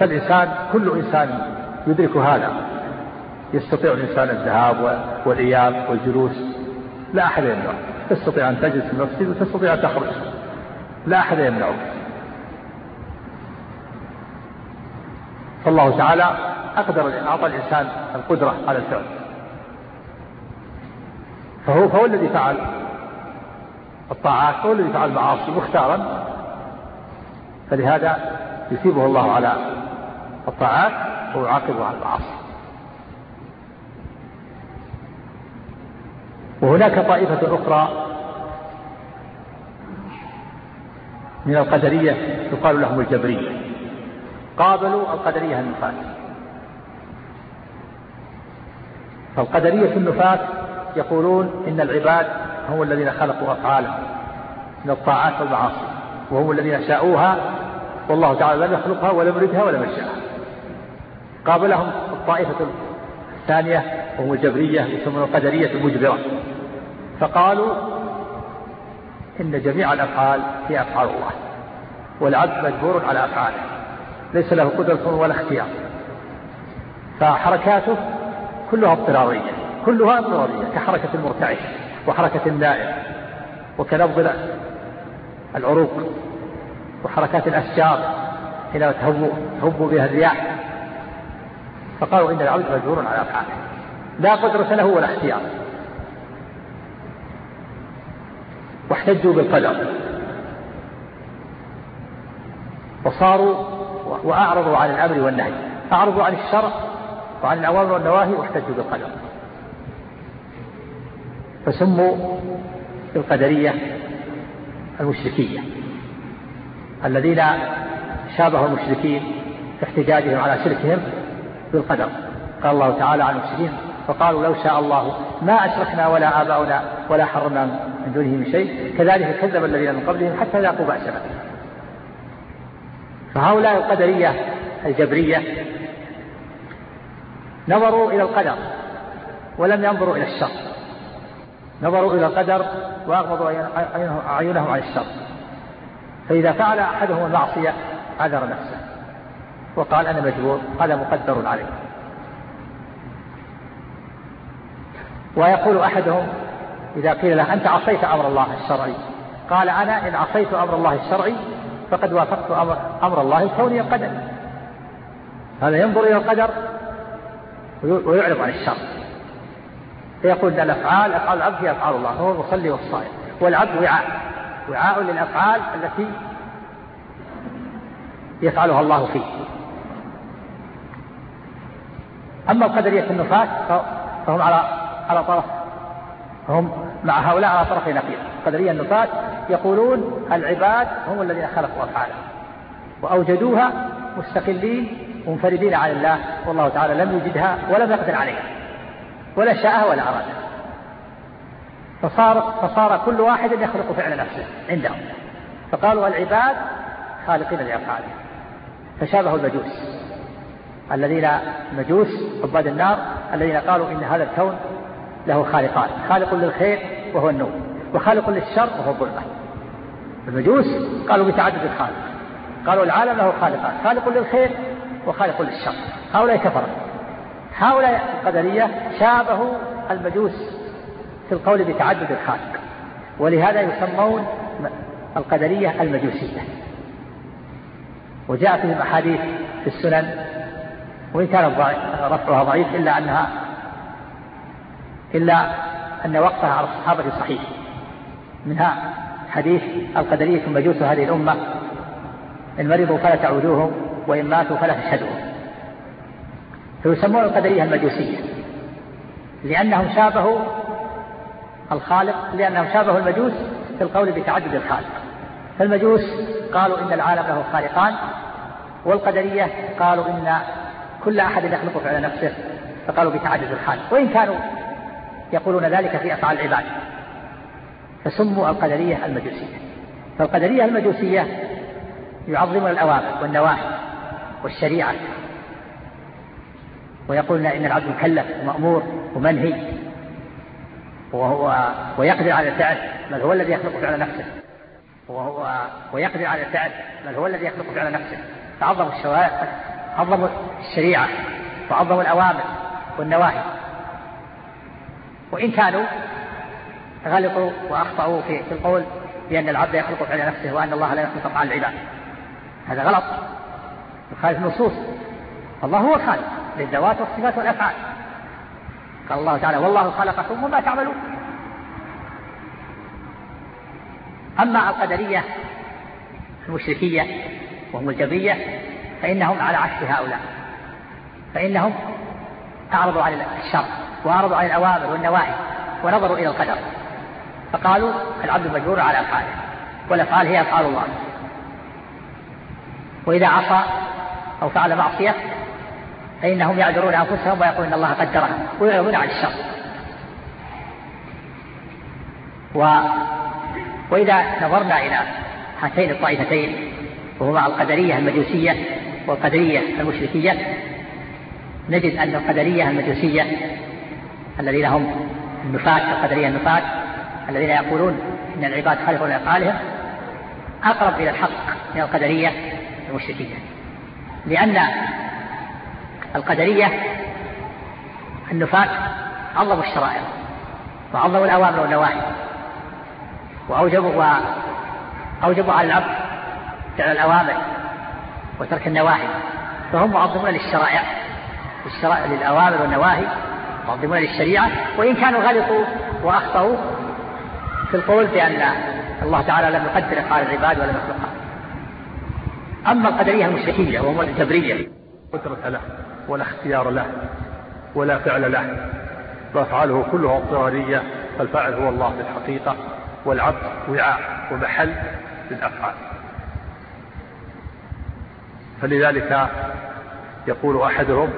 فالإنسان كل إنسان يدرك هذا. يستطيع الإنسان الذهاب والإياب والجلوس. لا أحد يمنعه. تستطيع أن تجلس في المسجد وتستطيع أن تخرج. لا أحد يمنعك فالله تعالى أقدر أعطى الإنسان القدرة على الفعل. فهو فهو الذي فعل الطاعات هو الذي فعل المعاصي مختارا. فلهذا يثيبه الله على الطاعات ويعاقبه على المعاصي. وهناك طائفة أخرى من القدرية يقال لهم الجبرية. قابلوا القدرية النفاة فالقدرية النفاة يقولون إن العباد هم الذين خلقوا أفعالهم من الطاعات والمعاصي وهم الذين شاءوها والله تعالى لم يخلقها ولم يردها ولم يشاءها قابلهم الطائفة الثانية وهم الجبرية يسمون القدرية المجبرة. فقالوا إن جميع الأفعال هي أفعال الله والعبد مجبور على أفعاله. ليس له قدرة ولا اختيار. فحركاته كلها اضطرارية كلها اضطرارية كحركة المرتعش وحركة النائم وكنبض العروق وحركات الأشجار حينما تهب تهب بها الرياح. فقالوا إن العبد مجبور على أفعاله. لا قدرة له ولا اختيار. واحتجوا بالقدر. وصاروا وأعرضوا عن الأمر والنهي. أعرضوا عن الشرع وعن الأوامر والنواهي واحتجوا بالقدر. فسموا بالقدرية المشركية الذين شابهوا المشركين في احتجاجهم على شركهم بالقدر. قال الله تعالى عن المشركين فقالوا لو شاء الله ما أشركنا ولا آباؤنا ولا حرمنا من دونه من شيء. كذلك كذب الذين من قبلهم حتى ذاقوا بأسنا فهؤلاء القدرية الجبرية نظروا إلى القدر ولم ينظروا إلى الشر. نظروا إلى القدر وأغمضوا أعينهم عن الشر. فإذا فعل أحدهم المعصية عذر نفسه وقال أنا مجبور هذا مقدر عليه. ويقول أحدهم إذا قيل له أنت عصيت أمر الله الشرعي؟ قال أنا إن عصيت أمر الله الشرعي فقد وافقت أمر, أمر الله الكوني القدر. هذا ينظر إلى القدر ويعرض عن الشر. فيقول الأفعال أفعال العبد هي أفعال الله هو المصلي والصائم. والعبد وعاء. وعاء للأفعال التي يفعلها الله فيه. أما القدرية النفاة فهم على على طرف هم مع هؤلاء على طرف نقيض. القدرية النفاة يقولون العباد هم الذين خلقوا أفعالهم. وأوجدوها مستقلين منفردين عن الله. والله تعالى لم يجدها ولم يقدر عليها. ولا شاءها ولا أرادها. فصار فصار كل واحد يخلق فعل نفسه عندهم. فقالوا العباد خالقين لأفعالهم. فشابهوا المجوس. الذين مجوس عباد النار. الذين قالوا إن هذا الكون له خالقان خالق للخير وهو النور وخالق للشر وهو الظلمة المجوس قالوا بتعدد الخالق قالوا العالم له خالقان خالق للخير وخالق للشر. هؤلاء كفروا. هؤلاء القدرية شابهوا المجوس في القول بتعدد الخالق ولهذا يسمون القدرية المجوسية. وجاء فيهم أحاديث في السنن وإن كان رفعها ضعيف إلا أنها إلا أن وقفها على الصحابة صحيح. منها حديث القدرية مجوس هذه الأمة. إن مرضوا فلا تعودوهم وإن ماتوا فلا تشهدوهم. فيسمون القدرية المجوسية لأنهم شابهوا الخالق لأنهم شابهوا المجوس في القول بتعدد الخالق. فالمجوس قالوا إن العالم له خالقان والقدرية قالوا إن كل أحد يخلق فعل نفسه فقالوا بتعدد الخالق. وإن كانوا يقولون ذلك في أفعال العباد. فسموا القدرية المجوسية. فالقدرية المجوسية يعظمون الأوامر والنواهي والشريعة. ويقولون إن العبد مكلف ومأمور ومنهي وهو ويقدر على الفعل بل هو الذي يخلق فعل نفسه. وهو ويقدر على الفعل بل هو الذي يخلق فعل نفسه. فعظموا الشرائع عظموا الشريعة وعظموا الأوامر والنواهي. وإن كانوا غلطوا وأخطأوا في القول بأن العبد يخلق فعل نفسه وأن الله لا يخلق أفعال العباد. هذا غلط. يخالف النصوص. الله هو الخالق للذوات والصفات والأفعال. قال الله تعالى والله خلقكم وما تعملون. أما القدرية المشركية وهم الجبرية فإنهم على عكس هؤلاء. فإنهم أعرضوا عن الشر. وأعرضوا عن الأوامر والنواهي ونظروا إلى القدر. فقالوا العبد مجبور على أفعاله والأفعال هي أفعال الله. وإذا عصى أو فعل معصية فإنهم يعذرون أنفسهم ويقولون إن الله قدرها ويعرضون عن الشر. و... وإذا نظرنا إلى هاتين الطائفتين وهما القدرية المجوسية والقدرية المشركية نجد أن القدرية المجوسية الذين هم النفاة القدرية النفاة الذين يقولون إن العباد خالقون لأفعالهم أقرب إلى الحق من القدرية المشركية. لأن القدرية النفاة عظموا الشرائع وعظموا الأوامر والنواهي وأوجبوا وأوجبوا على العبد فعل الأوامر وترك النواهي فهم معظمون للشرائع الشرائع للأوامر والنواهي معظمون للشريعة وإن كانوا غلطوا وأخطأوا في القول بأن الله تعالى لم يقدر أفعال العباد ولم يخلقها أما القدرية المشركية وهم الجبرية قدرة له ولا اختيار له ولا فعل له وأفعاله كلها اضطرارية فالفاعل هو الله في الحقيقة والعبد وعاء ومحل للأفعال. فلذلك يقول أحدهم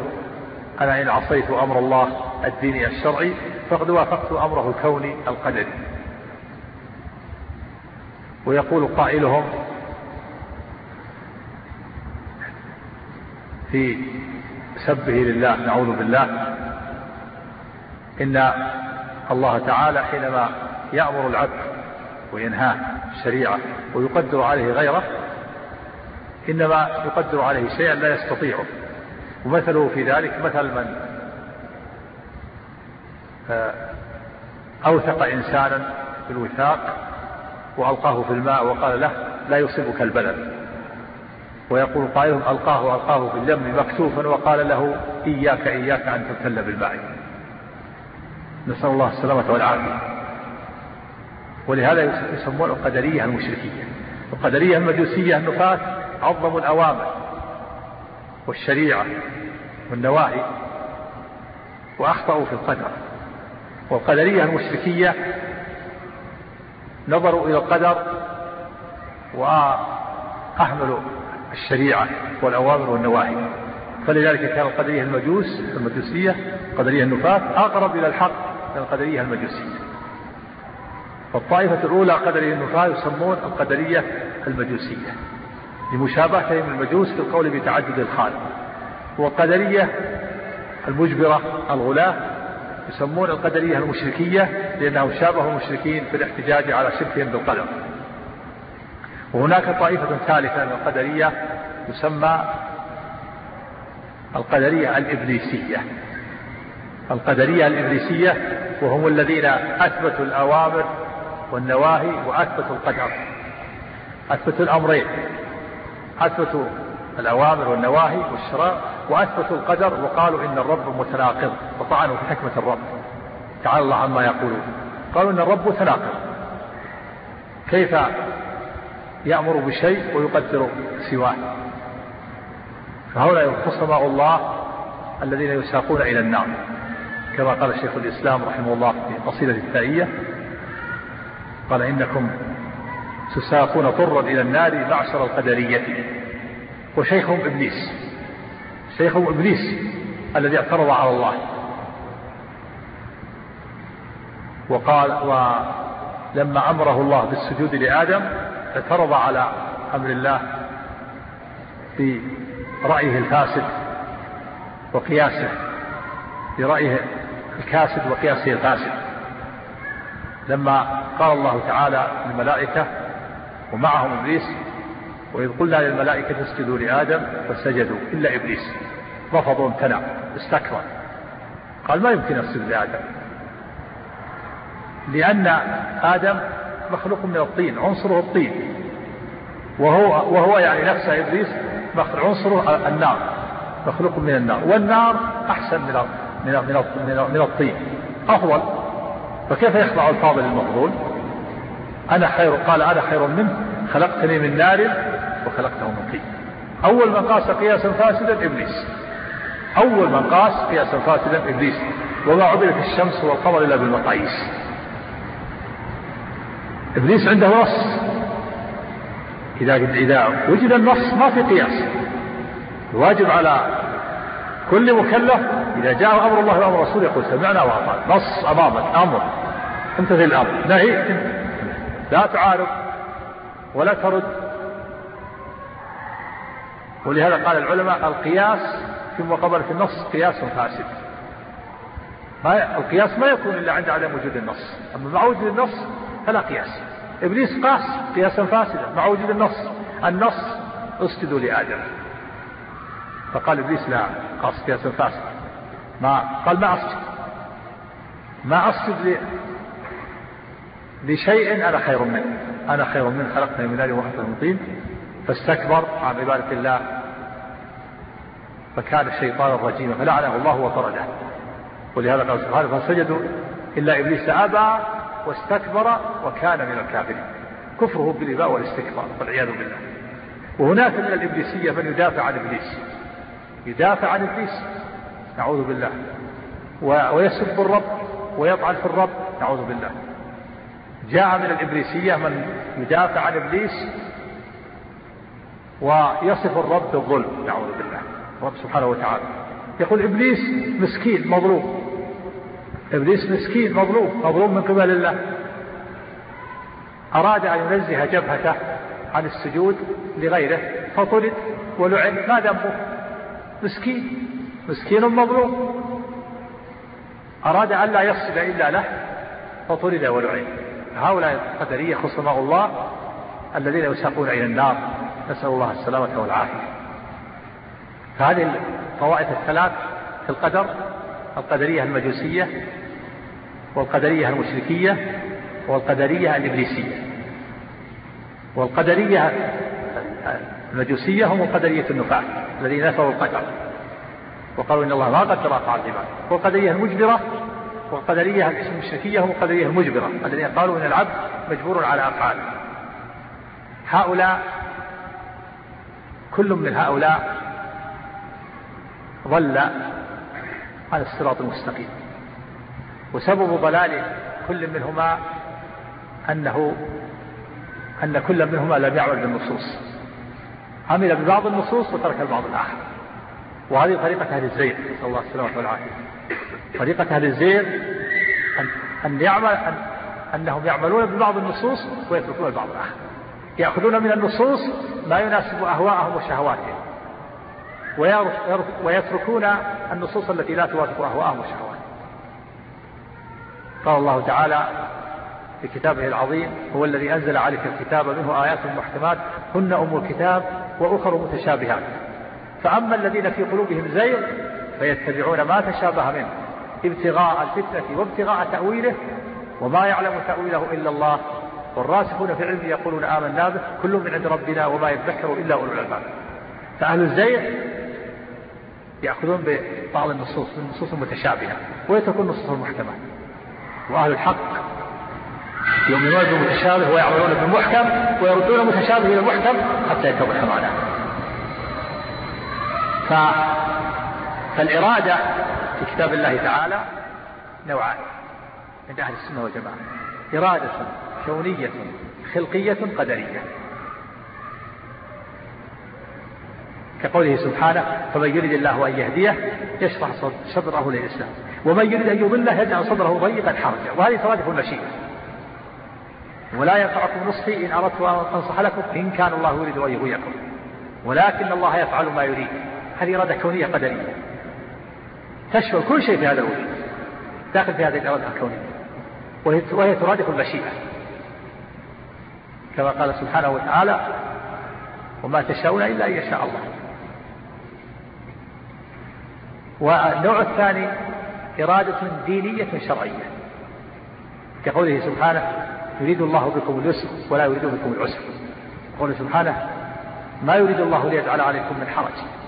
أنا إن عصيت أمر الله الديني الشرعي فقد وافقت أمره الكوني القدري. ويقول قائلهم في سبه لله نعوذ بالله إن الله تعالى حينما يأمر العبد وينهاه الشريعة ويقدر عليه غيره إنما يقدر عليه شيئا لا يستطيعه. ومثله في ذلك مثل من؟ أوثق إنسانا بالوثاق وألقاه في الماء وقال له لا يصيبك البلد ويقول قائلهم ألقاه ألقاه في اليم مكتوفا وقال له إياك إياك أن تبتل بالماء. نسأل الله السلامة والعافية. ولهذا يسمون القدرية المشركية. القدرية المجوسية النفاة عظموا الأوامر. والشريعة والنواهي وأخطأوا في القدر. والقدرية المشركية نظروا إلى القدر وأهملوا الشريعة والأوامر والنواهي. فلذلك كان القدرية المجوس المجوسية القدرية النفاة أقرب إلى الحق من القدرية المجوسية. فالطائفة الأولى قدرية النفاة يسمون القدرية المجوسية. لمشابهتهم المجوس في القول بتعدد الخالق. والقدرية المجبرة الغلاة يسمون القدرية المشركية لأنهم شابهوا المشركين في الاحتجاج على شركهم بالقدر. وهناك طائفة ثالثة من القدرية تسمى القدرية الإبليسية. القدرية الإبليسية وهم الذين أثبتوا الأوامر والنواهي وأثبتوا القدر. أثبتوا الأمرين. أثبتوا الأوامر والنواهي والشرع وأثبتوا القدر وقالوا إن الرب متناقض وطعنوا في حكمة الرب. تعالى الله عما يقولون. قالوا إن الرب متناقض. كيف يأمر بشيء ويقدر سواه؟ فهؤلاء خصماء الله الذين يساقون إلى النار. كما قال شيخ الإسلام رحمه الله في قصيدة التائية قال إنكم تساقون طرا إلى النار معشر القدرية. وشيخهم إبليس شيخهم إبليس الذي اعترض على الله. وقال ولما أمره الله بالسجود لآدم اعترض على أمر الله برأيه الفاسد وقياسه برأيه الكاسد وقياسه الفاسد. لما قال الله تعالى للملائكة ومعهم إبليس. وإذ قلنا للملائكة اسجدوا لآدم فسجدوا إلا إبليس. رفض وامتنع استكبر. قال ما يمكن أسجد لآدم؟ لأن آدم مخلوق من الطين عنصره الطين. وهو وهو يعني نفسه إبليس عنصره النار مخلوق من النار. والنار أحسن من من من من الطين أفضل. فكيف يخضع الفاضل المفضول أنا خير قال أنا خير منه خلقتني من نار وخلقته من طين. أول من قاس قياسا فاسدا إبليس. أول من قاس قياسا فاسدا إبليس. وما عبدت الشمس والقمر إلا بالمقاييس. إبليس عنده نص. إذا إذا وجد النص ما في قياس. الواجب على كل مكلف إذا جاء أمر الله وأمر رسوله يقول سمعنا وأطعنا. نص أمامك أمر. امتثل الأمر. نهي. لا تعارض ولا ترد. ولهذا قال العلماء القياس في مقابلة النص قياس فاسد. ما القياس ما يكون إلا عند عدم وجود النص. أما مع وجود النص فلا قياس. إبليس قاس قياسا فاسدا. مع وجود النص النص اسجدوا لآدم. فقال إبليس لا قاس قياسا فاسدا ما قال ما أسجد. ما أسجد ل... لشيء أنا خير منه. أنا خير منه خلقتني من نار وخلقته من طين. فاستكبر عن عبادة الله. فكان الشيطان الرجيم فلعنه الله وطرده. ولهذا قال سبحانه فسجدوا إلا إبليس أبى واستكبر وكان من الكافرين. كفره بالإباء والاستكبار والعياذ بالله. وهناك من الإبليسية من يدافع عن إبليس. يدافع عن إبليس نعوذ بالله. ويسب الرب ويطعن في الرب نعوذ بالله. جاء من الإبليسية من يدافع عن إبليس ويصف الرب بالظلم نعوذ بالله. الرب سبحانه وتعالى. يقول إبليس مسكين مظلوم. إبليس مسكين مظلوم. مظلوم من قبل الله. أراد أن ينزه جبهته عن السجود لغيره فطرد ولعن. ما ذنبه؟ مسكين. مسكين مظلوم. أراد أن لا يصل إلا له فطرد ولعن. هؤلاء القدرية خصماء الله الذين يساقون إلى النار. نسأل الله السلامة والعافية. فهذه الطوائف الثلاث في القدر القدرية المجوسية والقدرية المشركية والقدرية الإبليسية. والقدرية المجوسية هم القدرية النفاة الذين نفوا القدر وقالوا إن الله ما قدر أفعال العباد والقدرية المجبرة والقدرية المشركية هم القدرية المجبرة الذين قالوا إن العبد مجبور على أفعاله هؤلاء كل من هؤلاء ضل على الصراط المستقيم. وسبب ضلال كل منهما أنه أن كل منهما لم يعمل بالنصوص. عمل ببعض النصوص وترك البعض الآخر. وهذه طريقة أهل الزيغ نسأل الله السلامة والعافية. طريقة أهل الزيغ أن, أن يعمل أن أنهم يعملون ببعض النصوص ويتركون البعض الآخر. يأخذون من النصوص ما يناسب أهواءهم وشهواتهم. ويتركون النصوص التي لا توافق أهواءهم وشهواتهم. قال الله تعالى في كتابه العظيم هو الذي أنزل عليك الكتاب منه آيات محكمات هن أم الكتاب وأخر متشابهات. فأما الذين في قلوبهم زيغ فيتبعون ما تشابه منه ابتغاء الفتنة وابتغاء تأويله وما يعلم تأويله إلا الله. والراسخون في العلم يقولون آمنا به كل من عند ربنا وما يذكر إلا أولو الألباب. فأهل الزيغ يأخذون ببعض النصوص النصوص المتشابهة ويتركون النصوص المحكمة. وأهل الحق يؤمنون بالمتشابه ويعملون بالمحكم ويردون المتشابه إلى المحكم حتى يتضح معناه ف... فالإرادة في كتاب الله تعالى نوعان عند أهل السنة والجماعة. إرادة كونية خلقية قدرية. كقوله سبحانه فمن يريد الله أن يهديه يشرح صدره للإسلام. ومن يريد أن يضله يجعل صدره ضيقا حرجا. وهذه ترادف المشيئة ولا ينفعكم نصحي إن أردت أن أنصح لكم إن كان الله يريد أن يغويكم. ولكن الله يفعل ما يريد. هذه إرادة كونية قدرية. تشمل كل شيء في هذا الوجود داخل في هذه الإرادة الكونية. وهي ترادف المشيئة. كما قال سبحانه وتعالى وما تشاءون إلا أن يشاء الله. والنوع الثاني إرادة دينية شرعية. كقوله سبحانه يريد الله بكم اليسر ولا يريد بكم العسر. قوله سبحانه ما يريد الله ليجعل عليكم من حرج.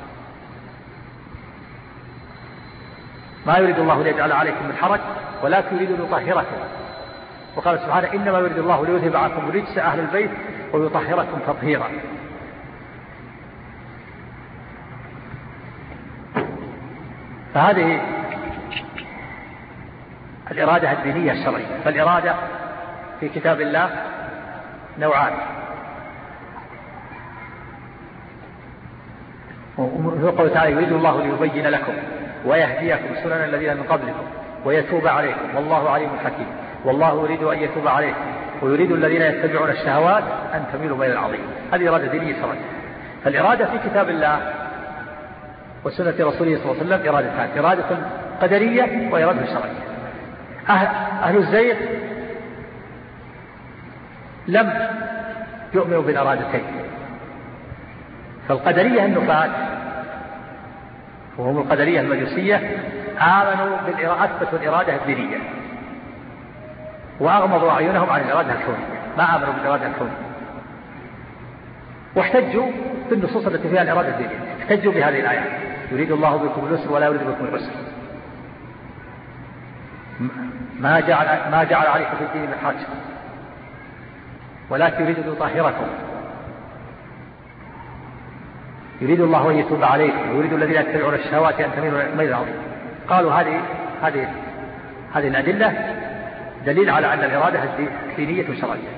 ما يريد الله ليجعل عليكم من حرج ولكن يريد ليطهركم وقال سبحانه إنما يريد الله ليذهب عنكم رجس أهل البيت ويطهركم تطهيرا. فهذه الإرادة الدينية الشرعية. فالإرادة في كتاب الله نوعان. وفي قوله تعالى يريد الله ليبين لكم. ويهديكم سنن الذين من قبلكم ويتوب عليكم. والله عليم حكيم. والله يريد أن يتوب عليكم ويريد الذين يتبعون الشهوات أن تميلوا ميل العظيم. هذه إرادة دينية شرعية فالإرادة في كتاب الله وسنة رسوله صلى الله عليه وسلم إرادتان. إرادة قدرية وإرادة شرعية. أهل, أهل لم يؤمنوا بالإرادتين. فالقدرية النفاة وهم القدرية المجوسية آمنوا أثبتوا الإرادة الدينية. وأغمضوا أعينهم عن الإرادة الكونية. ما آمنوا بالإرادة الكونية. واحتجوا بالنصوص التي فيها الإرادة الدينية. احتجوا بهذه الآيات يريد الله بكم اليسر ولا يريد بكم العسر. ما جعل ما جعل عليكم في الدين من حرج ولكن يريد أن يطهركم. يريد الله أن يتوب عليكم ويريد الذين يتبعون الشهوات أن تميلوا ميل عظيم قالوا هذه هذه هذه الأدلة دليل على أن الإرادة دينيه شرعية.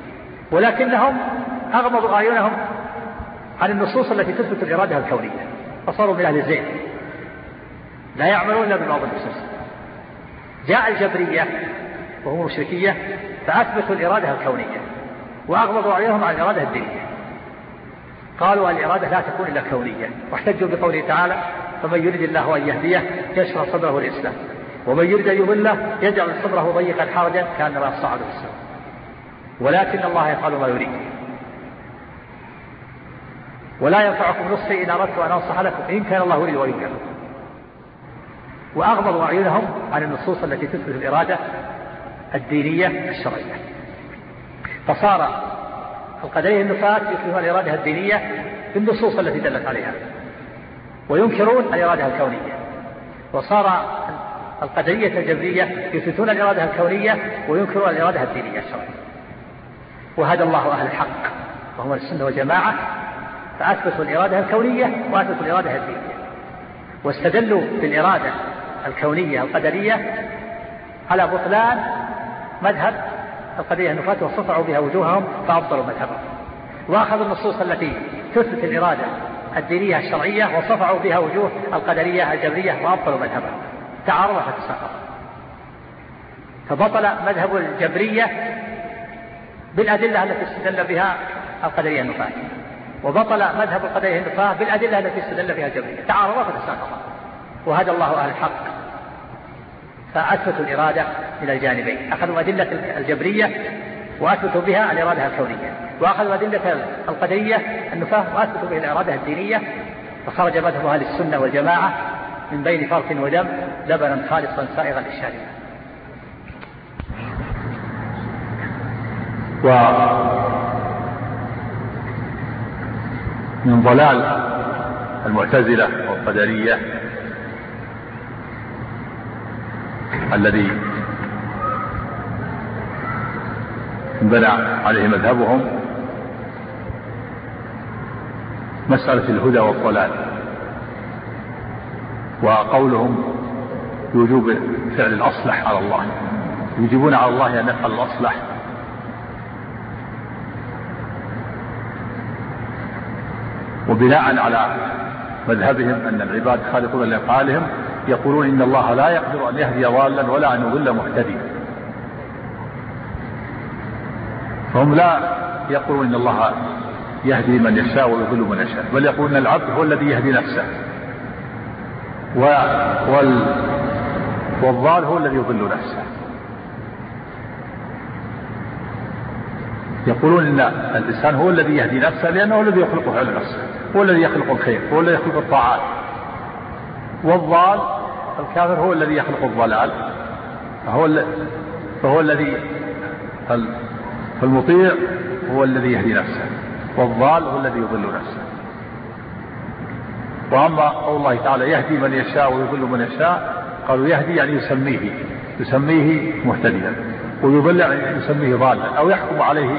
ولكنهم اغمضوا أعينهم عن النصوص التي تثبت الإرادة الكونية فصاروا من أهل الزين لا يعملون إلا ببعض النصوص جاء الجبرية وهم مشركية فأثبتوا الإرادة الكونية وأغمضوا عليهم عن الإرادة الدينية. قالوا الإرادة لا تكون إلا كونية. واحتجوا بقوله تعالى فمن يريد الله أن يهديه يشرح صدره الإسلام ومن يريد أن يضله يجعل صدره ضيقا حرجا كأنما يصعد في السماء ولكن الله يفعل ما يريد. ولا ينفعكم نصحي إن أردت أن أنصح لكم إن كان الله يريد أن ينكركم وأغمضوا أعينهم عن النصوص التي تثبت الإرادة الدينية الشرعية. فصار القدرية النفاة يثبتون الإرادة الدينية بالنصوص التي دلت عليها وينكرون الإرادة الكونية. وصار القدرية الجبرية يثبتون الإرادة الكونية وينكرون الإرادة الدينية الشرعية. وهدى الله أهل الحق وهم السنة والجماعة فأثبتوا الإرادة الكونية وأثبتوا الإرادة الدينية. واستدلوا بالإرادة الكونية القدرية على بطلان مذهب القضية النفاة وصفعوا بها وجوههم فأبطلوا مذهبهم. وأخذوا النصوص التي تثبت الإرادة الدينية الشرعية وصفعوا بها وجوه القدرية الجبرية وأبطلوا مذهبهم. تعارض فتساقط فبطل مذهب الجبرية بالأدلة التي استدل بها القدرية النفاة وبطل مذهب القدرية النفاة بالأدلة التي استدل بها الجبرية. تعارض فتساقط وهدى الله أهل الحق. فأثبتوا الإرادة من الجانبين. أخذوا أدلة الجبرية وأثبتوا بها الإرادة الكونية. وأخذوا أدلة القدرية النفاة وأثبتوا بها الإرادة الدينية. فخرج مذهب أهل السنة والجماعة من بين فرق ودم لبنا خالصا سائغا للشارع. و من ضلال المعتزلة والقدرية الذي بنى عليه مذهبهم مسألة الهدى والضلال وقولهم بوجوب فعل الأصلح على الله يجيبون على الله أن يفعل الأصلح. وبناء على مذهبهم أن العباد خالقون لأفعالهم يقولون إن الله لا يقدر أن يهدي ضالا ولا أن يضل مهتديا. فهم لا يقولون إن الله يهدي من يشاء ويضل من يشاء بل يقولون العبد هو الذي يهدي نفسه. وال والضال هو الذي يضل نفسه. يقولون إن الإنسان هو الذي يهدي نفسه لأنه هو الذي يخلق فعل نفسه هو الذي يخلق الخير هو الذي يخلق الطاعات. والضال الكافر هو الذي يخلق الضلال فهو فهو الذي فالمطيع هو الذي يهدي نفسه والضال هو الذي يضل نفسه. وأما قول الله تعالى يهدي من يشاء ويضل من يشاء قالوا يهدي يعني يسميه يسميه مهتديا ويضل يعني يسميه ضالا أو يحكم عليه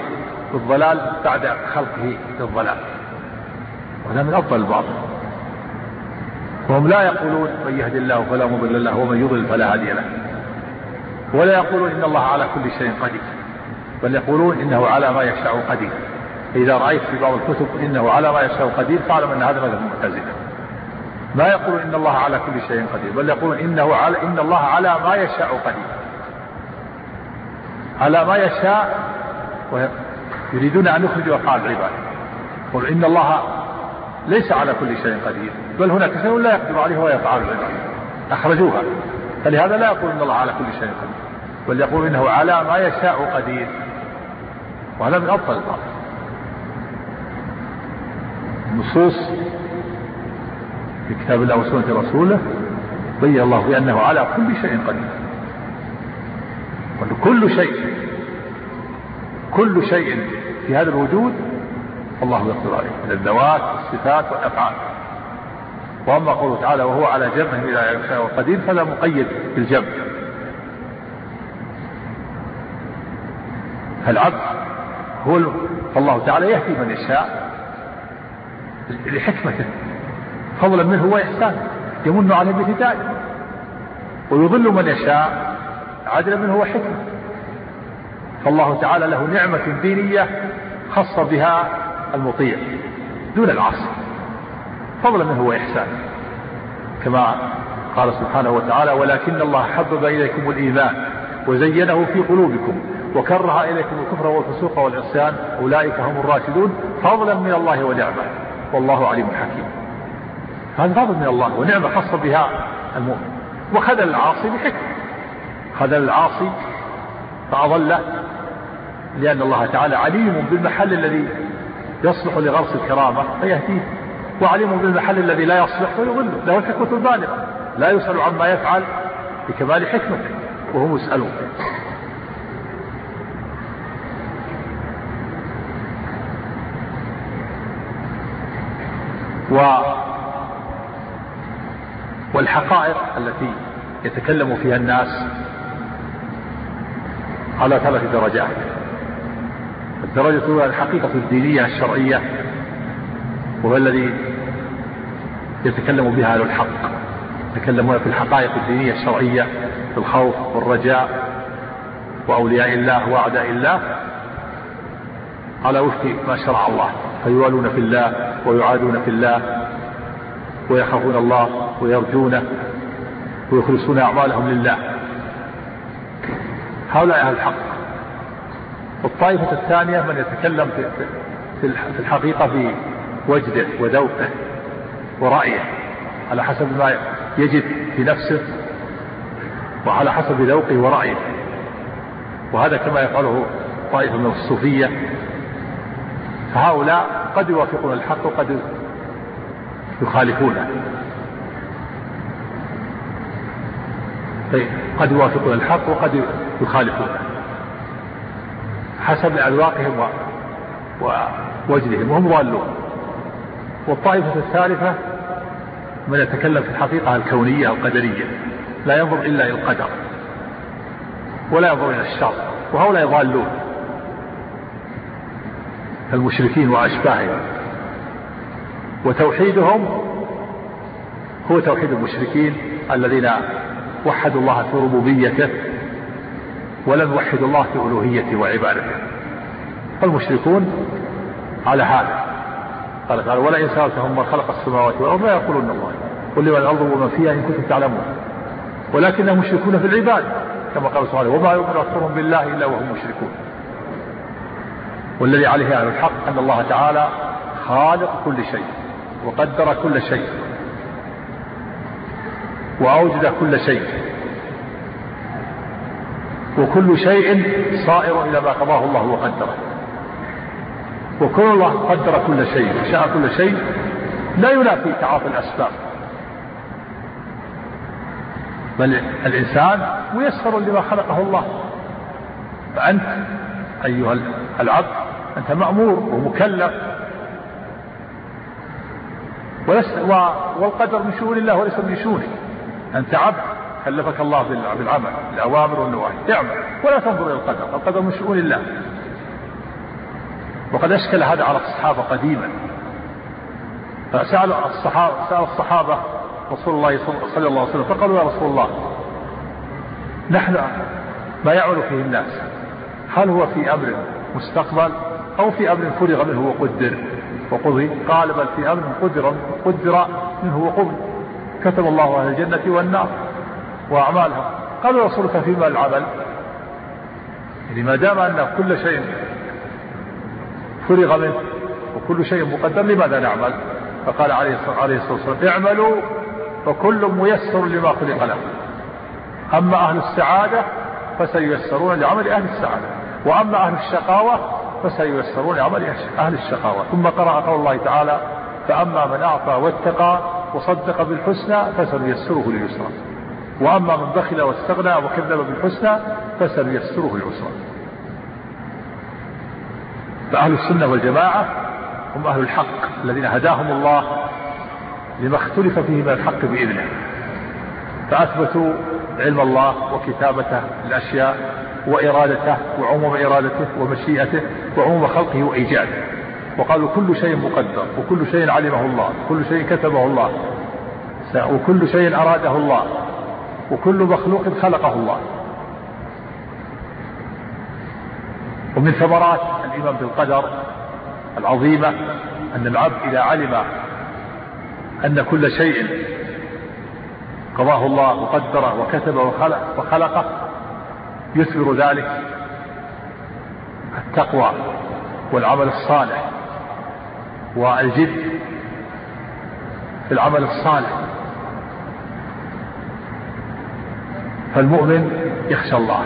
بالضلال بعد خلقه للضلال. وهذا من أفضل الباطل. وهم لا يقولون من يهدي الله فلا مضل له ومن يضلل فلا هادي له. ولا يقولون إن الله على كل شيء قدير. بل يقولون إنه على ما يشاء قدير. إذا رأيت في بعض الكتب إنه على ما يشاء قدير فاعلم أن هذا مذهب المعتزلة ما يقول إن الله على كل شيء قدير بل يقول إنه على إن الله على ما يشاء قدير. على ما يشاء يريدون أن يخرجوا أفعال العباد يقول إن الله ليس على كل شيء قدير. بل هناك شيء لا يقدر عليه وهو يفعل العباد أخرجوها. فلهذا لا يقول إن الله على كل شيء قدير. بل يقول إنه على ما يشاء قدير. وهذا من أفضل الباطل النصوص في كتاب الله وسنة رسوله بين الله بأنه على كل شيء قدير. كل شيء كل شيء في هذا الوجود الله يقدر عليه من الذوات والصفات والأفعال. وأما قوله تعالى وهو على جمعه إذا يشاء قدير فلا مقيد بالجمع فالعبد هو فالله تعالى يهدي من يشاء لحكمته. فضلا منه وإحسان يمن عليه بالهداية. ويضل من يشاء عدلا منه وحكمة فالله تعالى له نعمة دينية خص بها المطيع دون العاصي فضلا منه وإحسان كما قال سبحانه وتعالى ولكن الله حبب إليكم الإيمان وزينه في قلوبكم وكره إليكم الكفر والفسوق والعصيان أولئك هم الراشدون. فضلا من الله ونعمة والله عليم حكيم. هذا فضل من الله ونعمة خاصة بها المؤمن. وخذل العاصي بحكمة خذل العاصي فأضله لأن الله تعالى عليم بالمحل الذي يصلح لغرس الكرامة فيهديه. وعليم بالمحل الذي لا يصلح فيضله له الحكمة البالغة. لا يسأل عما يفعل بكمال حكمته وهم يسألون. و والحقائق التي يتكلم فيها الناس على ثلاث درجات. الدرجة الأولى الحقيقة الدينية الشرعية وهو الذي يتكلم بها أهل الحق يتكلمون في الحقائق الدينية الشرعية في الخوف والرجاء وأولياء الله وأعداء الله على وفق ما شرع الله. فيوالون في الله ويعادون في الله ويخافون الله ويرجونه ويخلصون أعمالهم لله. هؤلاء أهل الحق. والطائفة الثانية من يتكلم في الحقيقة في وجده وذوقه ورأيه على حسب ما يجد في نفسه وعلى حسب ذوقه ورأيه. وهذا كما يقاله طائفة من الصوفية. فهؤلاء قد يوافقون الحق وقد يخالفونه. قد يوافقون الحق وقد يخالفونه. حسب أذواقهم ووجدهم وهم ضالون. والطائفة الثالثة من يتكلم في الحقيقة الكونية القدرية لا ينظر إلا إلى القدر ولا ينظر إلى الشر وهؤلاء ضالون. المشركين وأشباههم. وتوحيدهم هو توحيد المشركين الذين وحدوا الله في ربوبيته ولم يوحدوا الله في ألوهيته وعبادته. فالمشركون على هذا. قال تعالى ولئن سألتهم من خلق السماوات والأرض لا يقولون الله؟ قل لمن الأرض ومن فيها إن كنتم تعلمون. ولكنهم مشركون في العباد كما قال سبحانه وما يؤمن أكثرهم بالله إلا وهم مشركون. والذي عليه أهل الحق أن الله تعالى خالق كل شيء وقدر كل شيء وأوجد كل شيء. وكل شيء صائر إلى ما قضاه الله وقدره. وكل الله قدر كل شيء وشاء كل شيء لا ينافي تعاطي الأسباب. بل الإنسان ميسر لما خلقه الله. فأنت أيها العبد أنت مأمور ومكلف. ولست والقدر من شؤون الله وليس من شؤونك أنت عبد. كلفك الله بالعمل الأوامر والنواهي. اعمل ولا تنظر إلى القدر القدر من شؤون الله. وقد أشكل هذا على الصحابة قديما. فسأل الصحابة, سأل الصحابة رسول الله صلى الله عليه وسلم فقالوا يا رسول الله نحن ما يعمل فيه الناس. هل هو في أمر مستقبل أو في أمر فرغ منه وقدر؟ وقضي قال بل في أمر قدر قدر منه وقضي كتب الله أهل الجنة والنار. وأعمالهم. قالوا رسولك فيما العمل. يعني ما دام أن كل شيء فرغ منه وكل شيء مقدر لماذا نعمل؟ فقال عليه الصلاة والسلام اعملوا فكل ميسر لما خلق له أما أهل السعادة فسييسرون لعمل أهل السعادة. وأما أهل الشقاوة فسييسرون لعمل أهل الشقاوة. ثم قرأ قول الله تعالى فأما من أعطى واتقى وصدق بالحسنى فسنيسره لليسرى. وأما من بخل واستغنى وكذب بالحسنى فسنيسره لليسرى فأهل السنة والجماعة هم أهل الحق الذين هداهم الله لما اختلف فيه من الحق بإذنه. فأثبتوا علم الله وكتابته الأشياء وإرادته وعموم إرادته ومشيئته وعموم خلقه وإيجاده. وقالوا كل شيء مقدر وكل شيء علمه الله كل شيء كتبه الله. وكل شيء أراده الله. وكل مخلوق خلقه الله. ومن ثمرات الإيمان بالقدر العظيمة أن العبد إذا علم أن كل شيء قضاه الله وقدره وكتبه وخلق وخلقه يثمر ذلك التقوى والعمل الصالح والجد في العمل الصالح. فالمؤمن يخشى الله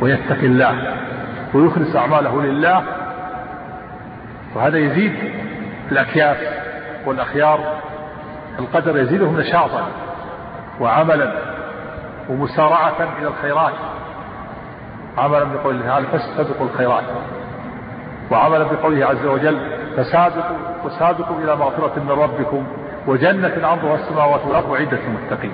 ويتقي الله ويخلص أعماله لله وهذا يزيد الأكياس والأخيار. القدر يزيدهم نشاطا وعملا ومسارعة إلى الخيرات. عملا بقول الله تعالى فاستبقوا الخيرات وعملا بقوله عز وجل فسابقوا وسابقوا إلى مغفرة من ربكم وجنة عرضها السماوات والأرض وعدة المتقين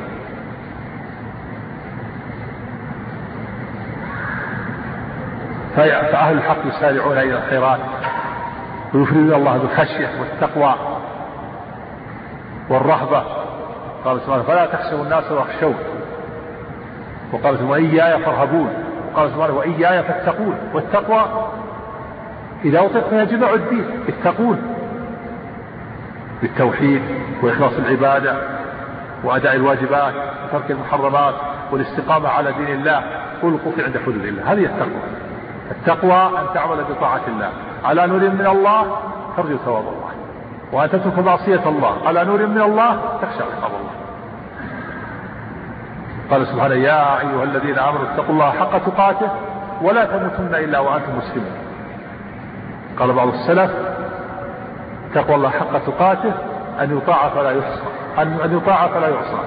فأهل الحق يسارعون إلى الخيرات ويفردون الله بالخشية والتقوى والرهبة. قال سبحانه فلا تخشوا الناس واخشوا وقال سبحانه وإياي فارهبون. وقال سبحانه وإياي فاتقون. والتقوى إذا أطلق فيها جمع الدين اتقون بالتوحيد وإخلاص العبادة وأداء الواجبات وترك المحرمات والاستقامة على دين الله. والوقوف عند حدود الله. هذه التقوى. التقوى أن تعمل بطاعة الله. على نور من الله ترجو ثواب الله. وأن تترك معصية الله. على نور من الله تخشى عقاب الله. قال سبحانه يا أيها الذين آمنوا اتقوا الله حق تقاته ولا تموتن إلا وأنتم مسلمون. قال بعض السلف تقوى الله حق تقاته أن يطاع فلا يحصى. أن يطاع فلا يعصى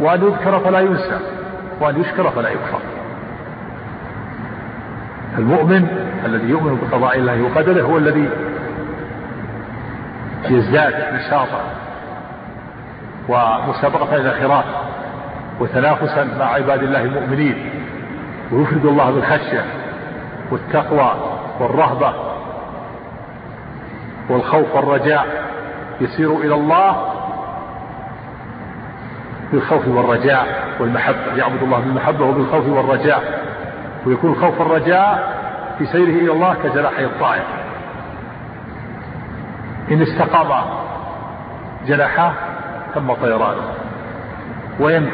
وأن يذكر فلا ينسى. وأن يشكر فلا يكفر. المؤمن الذي يؤمن بقضاء الله وقدره هو الذي يزداد نشاطا ومسابقة إلى الخيرات وتنافسا مع عباد الله المؤمنين ويفرد الله بالخشية والتقوى والرهبة والخوف والرجاء يسير إلى الله بالخوف والرجاء والمحبة. يعبد الله بالمحبة وبالخوف والرجاء. ويكون الخوف والرجاء في سيره إلى الله كجناحي الطائر. إن استقام جناحاه تم طيرانه. وإن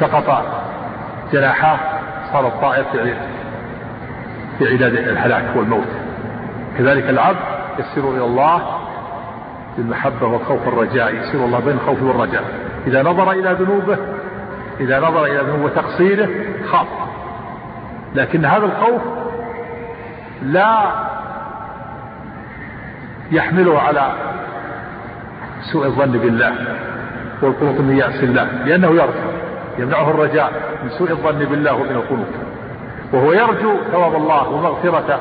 سقط جناحاه صار الطائر في عداد الهلاك والموت. كذلك العبد يسير إلى الله بالمحبة والخوف والرجاء يسير الله بين الخوف والرجاء. إذا نظر إلى ذنوبه إذا نظر إلى ذنوبه وتقصيره خاف. لكن هذا الخوف لا يحمله على سوء الظن بالله والقنوط من يأس الله لأنه يرجو يمنعه الرجاء من سوء الظن بالله ومن القنوط. وهو يرجو ثواب الله ومغفرته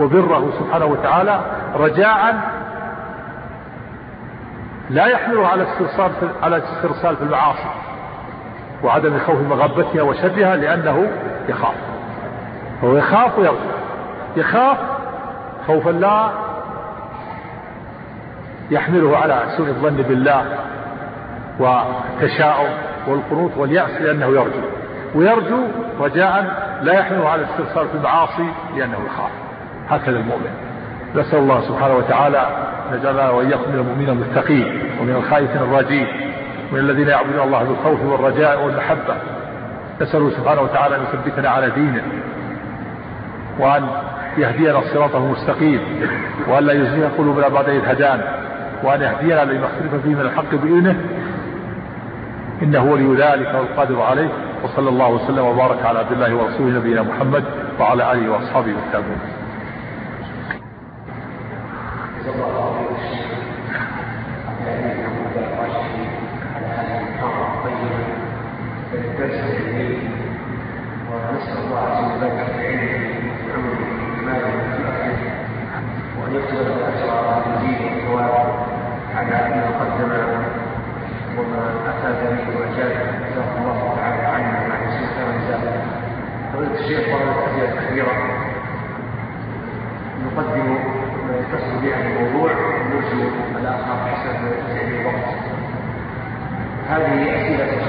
وبره سبحانه وتعالى رجاء لا يحمله على استرسال على الاسترسال في المعاصي. وعدم خوف مغبتها وشرها لأنه يخاف. هو يخاف ويرجو. يخاف خوفا لا يحمله على سوء الظن بالله والتشاؤم والقنوط واليأس لأنه يرجو. ويرجو رجاء لا يحمله على الاسترسال في المعاصي لأنه يخاف. هكذا المؤمن. نسأل الله سبحانه وتعالى أن يجعلنا وإياكم من المؤمنين المتقين ومن الخائفين الراجين. من الذين يعبدون الله بالخوف والرجاء والمحبة. نسأله سبحانه وتعالى أن يثبتنا على دينه وأن يهدينا الصراط المستقيم وأن لا يزيغ قلوبنا بعد إذ هدانا وأن يهدينا لما اختلف فيه من الحق بإذنه. إنه ولي ذلك والقادر عليه وصلى الله وسلم وبارك على عبد الله ورسوله نبينا محمد وعلى آله وأصحابه والتابعين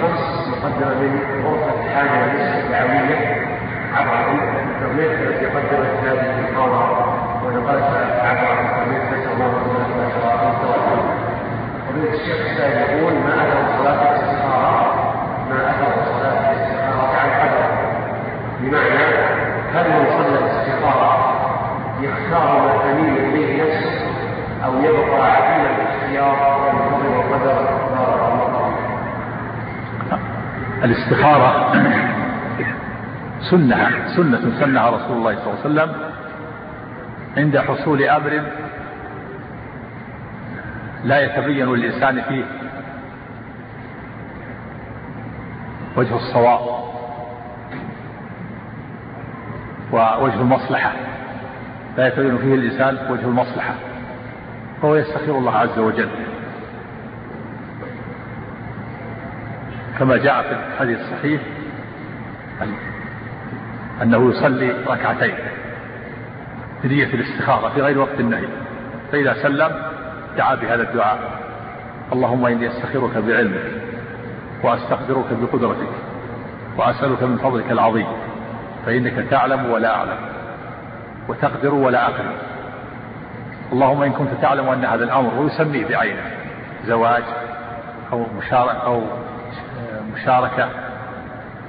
خمس مقدمة من غرفة حاجة الدعوية عبر الانترنت التي قدمت هذه المحاضرة ونقلتها عبر الانترنت نسأل الله أن يتوفق فضيلة الشيخ يقول ما أثر صلاة الاستخارة ما أثر صلاة الاستخارة على القدر بمعنى هل من صلى الاستخارة يختار ما تميل إليه نفسه أو يبقى عديم الاختيار وينتظر القدر بارك الله الاستخارة سنة سنة سنها رسول الله صلى الله عليه وسلم عند حصول أمر لا يتبين للإنسان فيه وجه الصواب ووجه المصلحة. لا يتبين فيه الإنسان وجه المصلحة فهو يستخير الله عز وجل. كما جاء في الحديث الصحيح أنه يصلي ركعتين بنية الاستخارة في غير وقت النهي فإذا سلم دعا بهذا الدعاء. اللهم إني أستخيرك بعلمك وأستقدرك بقدرتك وأسألك من فضلك العظيم فإنك تعلم ولا أعلم وتقدر ولا أقدر. اللهم إن كنت تعلم أن هذا الأمر ويسميه بعينه زواج أو مشاركة أو مشاركة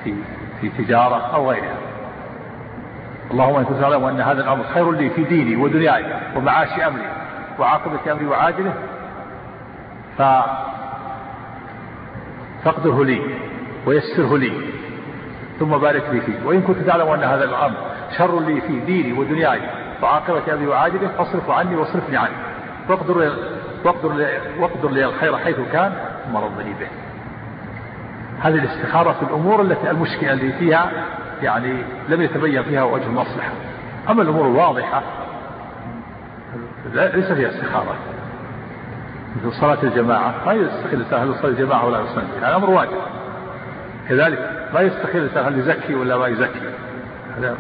في في تجارة أو غيرها. اللهم إن كنت تعلم أن هذا الأمر خير لي في ديني ودنياي ومعاش أمري وعاقبة أمري وعاجله ف فاقدره لي ويسره لي ثم بارك لي فيه. وإن كنت تعلم أن هذا الأمر شر لي في ديني ودنياي وعاقبة أبي وعاجله فاصرف عني واصرفني عنه. واقدر واقدر واقدر لي الخير حيث كان ثم رضني به. هذه الاستخارة في الأمور التي المشكلة اللي فيها يعني لم يتبين فيها وجه المصلحة. أما الأمور الواضحة ليس فيها استخارة. مثل صلاة الجماعة ما يستخير الإنسان هل يصلي الجماعة ولا يصلي هذا أمر واجب. كذلك ما يستخير الإنسان هل يزكي ولا ما يزكي.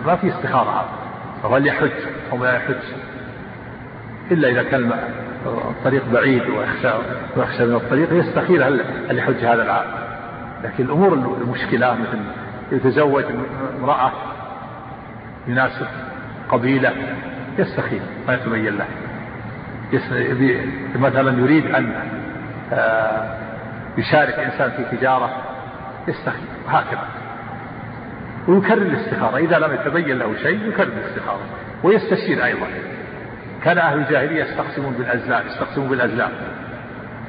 ما في استخارة. هذا وهل يحج أو لا يحج. إلا إذا كان الطريق بعيد ويخشى ويخشى من الطريق يستخير هل هل يحج هذا العام. لكن الأمور المشكلة مثل يتزوج امرأة يناسب قبيلة يستخير ما يتبين له. مثلا يريد أن آه، يشارك إنسان في تجارة يستخير هكذا. ويكرر الاستخارة. إذا لم يتبين له شيء يكرر الاستخارة. ويستشير أيضا. كان أهل الجاهلية يستقسمون بالأزلام يستقسمون بالأزلام.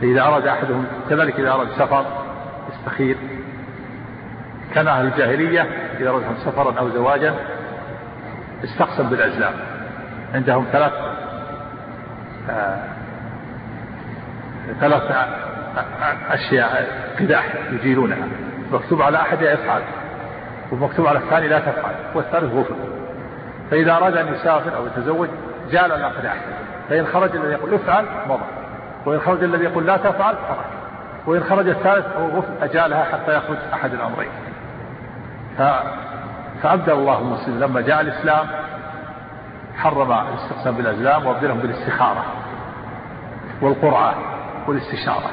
فإذا أراد أحدهم كذلك إذا أراد سفر يستخير كان أهل الجاهلية إذا أرادهم سفرا أو زواجا استقسم بالأزلام. عندهم ثلاث آه ثلاث أشياء قداح يجيلونها. مكتوب على أحد يفعل ومكتوب على الثاني لا تفعل والثالث غفر. فإذا أراد أن يسافر أو يتزوج جال الأقداح. فإن خرج الذي يقول افعل مضى. وإن خرج الذي يقول لا تفعل خرج. وإن خرج الثالث أو غفل أجالها حتى يخرج أحد الأمرين. ف... فأبدل الله المسلم لما جاء الإسلام حرم الاستقسام بالأزلام وأبدلهم بالاستخارة والقرعة والاستشارة.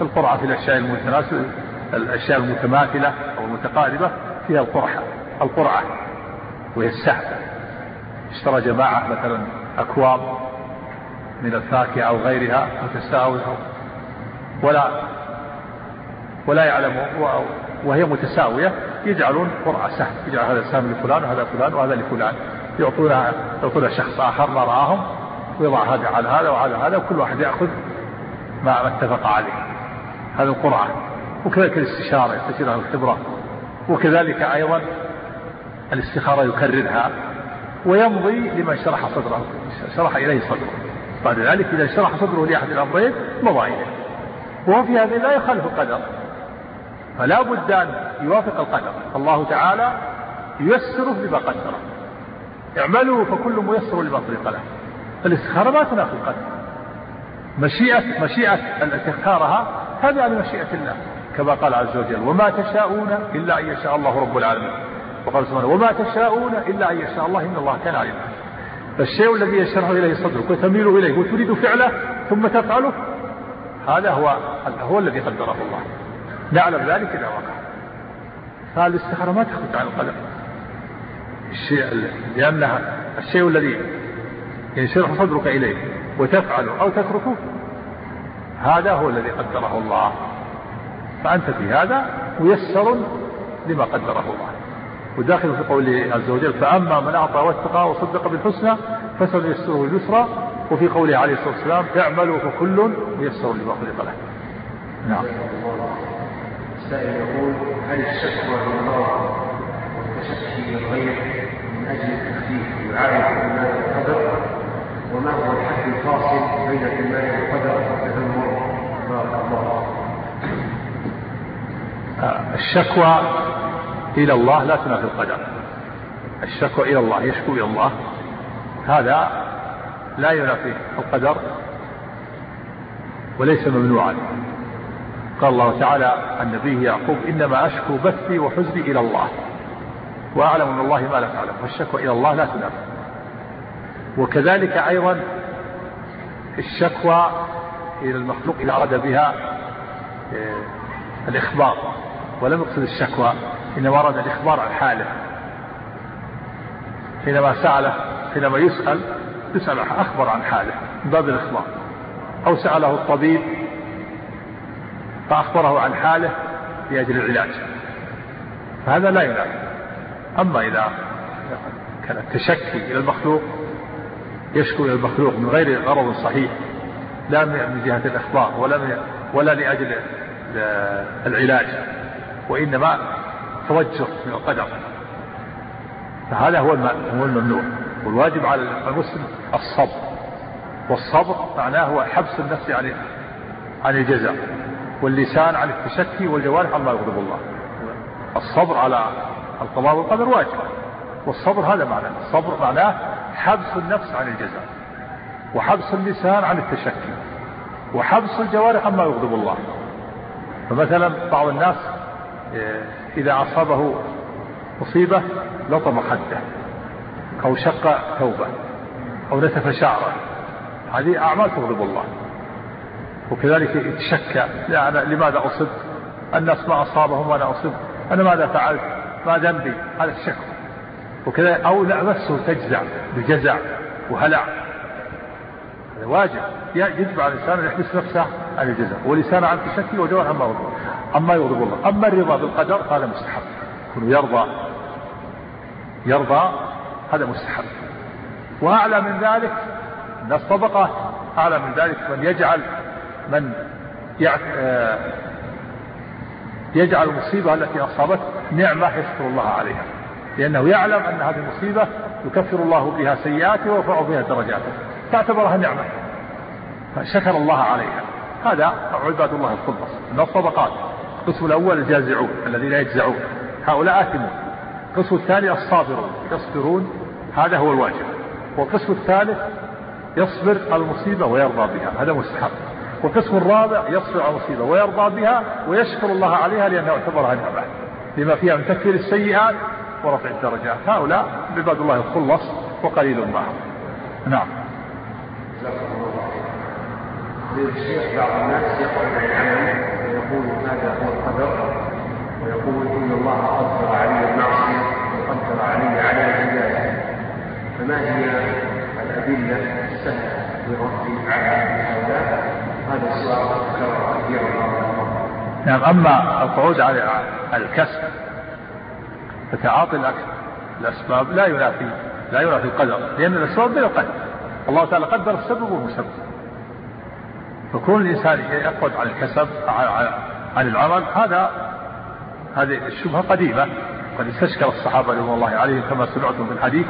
القرعة في الأشياء المتناسبة الأشياء المتماثلة أو المتقاربة فيها القرحة القرعة وهي السهم. اشترى جماعة مثلا أكواب من الفاكهة أو غيرها متساوية ولا ولا يعلم وهي متساوية يجعلون قرعة سهم يجعل هذا السهم لفلان وهذا فلان وهذا لفلان. يعطونها يعطونها شخص آخر ما رآهم ويضع هذا على هذا وعلى هذا وكل واحد يأخذ ما اتفق عليه. هذه القرعة. وكذلك الاستشارة يستشير أهل الخبرة. وكذلك أيضا الاستخارة يكررها ويمضي لمن شرح صدره شرح إليه صدره. بعد ذلك إذا شرح صدره لأحد الأمرين مضى إليه. وهو في هذه لا يخالف القدر. فلا بد أن يوافق القدر. الله تعالى ييسره بما قدره. اعملوا فكل ميسر لما خلق له. فالاستخارة ما تنافي القدر. مشيئة مشيئة التي اختارها هذا على مشيئة الله كما قال عز وجل وما تشاءون إلا أن يشاء الله رب العالمين وقال سبحانه وما تشاءون إلا أن يشاء الله إن الله كان عليما فالشيء الذي يشرح إليه صدرك وتميل إليه وتريد فعله ثم تفعله هذا هو هو الذي قدره الله. نعلم ذلك إذا وقع. فالاستخارة ما تخرج عن القدر الشيء لأنها الشيء الذي ينشرح صدرك إليه وتفعله أو تتركه. هذا هو الذي قدره الله. فأنت في هذا ميسر لما قدره الله. وداخل في قوله عز وجل فأما من أعطى واتقى وصدق بالحسنى فسنيسره اليسرى وفي قوله عليه الصلاة والسلام اعملوا فكل ميسر لما خلق له. نعم. السائل يقول هل الشكوى لله والتشكي للغير من أجل التخفيف يعارض إيمان القدر؟ وما هو الحد الفاصل بين إيمان القدر والتذمر؟ بارك الله الشكوى إلى الله لا تنافي القدر. الشكوى إلى الله يشكو إلى الله. هذا لا ينافي القدر وليس ممنوعا. قال الله تعالى عن نبيه يعقوب إنما أشكو بثي وحزني إلى الله. وأعلم من الله ما لا تعلم والشكوى إلى الله لا تنافي وكذلك أيضا الشكوى إلى المخلوق إذا أراد بها آه، الإخبار. ولم يقصد الشكوى إنما أراد الإخبار عن حاله. حينما سأله حينما يسأل يسأل أخبر عن حاله من باب الإخبار. أو سأله الطبيب فأخبره عن حاله لأجل العلاج. فهذا لا ينافي. أما إذا كان التشكي إلى المخلوق يشكو إلى المخلوق من غير غرض صحيح لا من جهة الإخبار ولا من ولا لأجل العلاج وإنما التوجه من القدر. فهذا هو هو الممنوع. والواجب على المسلم الصبر. والصبر معناه هو حبس النفس عن عن الجزاء. واللسان عن التشكي والجوارح عما يغضب الله. الصبر على القضاء والقدر واجب. والصبر هذا معناه الصبر معناه حبس النفس عن الجزاء وحبس اللسان عن التشكي وحبس الجوارح عما يغضب الله. فمثلا بعض الناس إيه، إذا أصابه مصيبة لطم خده أو شق ثوبه أو نتف شعره. هذه أعمال تغضب الله. وكذلك يتشكى. لا أنا لماذا أصبت؟ الناس ما أصابهم وأنا أصبت. أنا ماذا فعلت؟ ما ذنبي؟ هذا الشك وكذا أو نفسه تجزع بجزع وهلع. هذا واجب. يجب على الإنسان أن يحبس نفسه عن الجزع. ولسانه عن التشكي وجوارح عما يغضب أما يغضب الله. أما الرضا بالقدر هذا مستحب. يكون يرضى. يرضى هذا مستحب. وأعلى من ذلك من الطبقة أعلى من ذلك من يجعل من آه، يجعل المصيبة التي أصابته نعمة يشكر الله عليها. لأنه يعلم أن هذه المصيبة يكفر الله بها سيئاته ويرفع بها درجاته. فاعتبرها نعمة. فشكر الله عليها. هذا عباد الله الخلص من الطبقات القسم الأول الجازعون الذين يجزعون. هؤلاء آثمون. القسم الثاني الصابرون يصبرون. هذا هو الواجب. والقسم الثالث يصبر المصيبة ويرضى بها. هذا مستحب. والقسم الرابع يصبر على المصيبة ويرضى بها ويشكر الله عليها لأنه اعتبرها نعمة لما فيها من تكفير السيئات ورفع الدرجات. هؤلاء عباد الله الخلص وقليل معهم نعم. الشيخ بعض الناس عن العمل ويقول هذا هو القدر ويقول إن الله قدر علي المعصيه وقدر علي على الهدايه فما هي الأدلة السهلة للرد على هؤلاء؟ نعم أما القعود على الكسب فتعاطي الأسباب لا ينافي لا ينافي القدر لأن الأسباب غير القدر الله تعالى قدر السبب والمسبب. فكون الإنسان يقعد على الكسب عن العمل هذا هذه الشبهة قديمة. قد استشكل الصحابة رضوان الله عليهم كما سمعتم في الحديث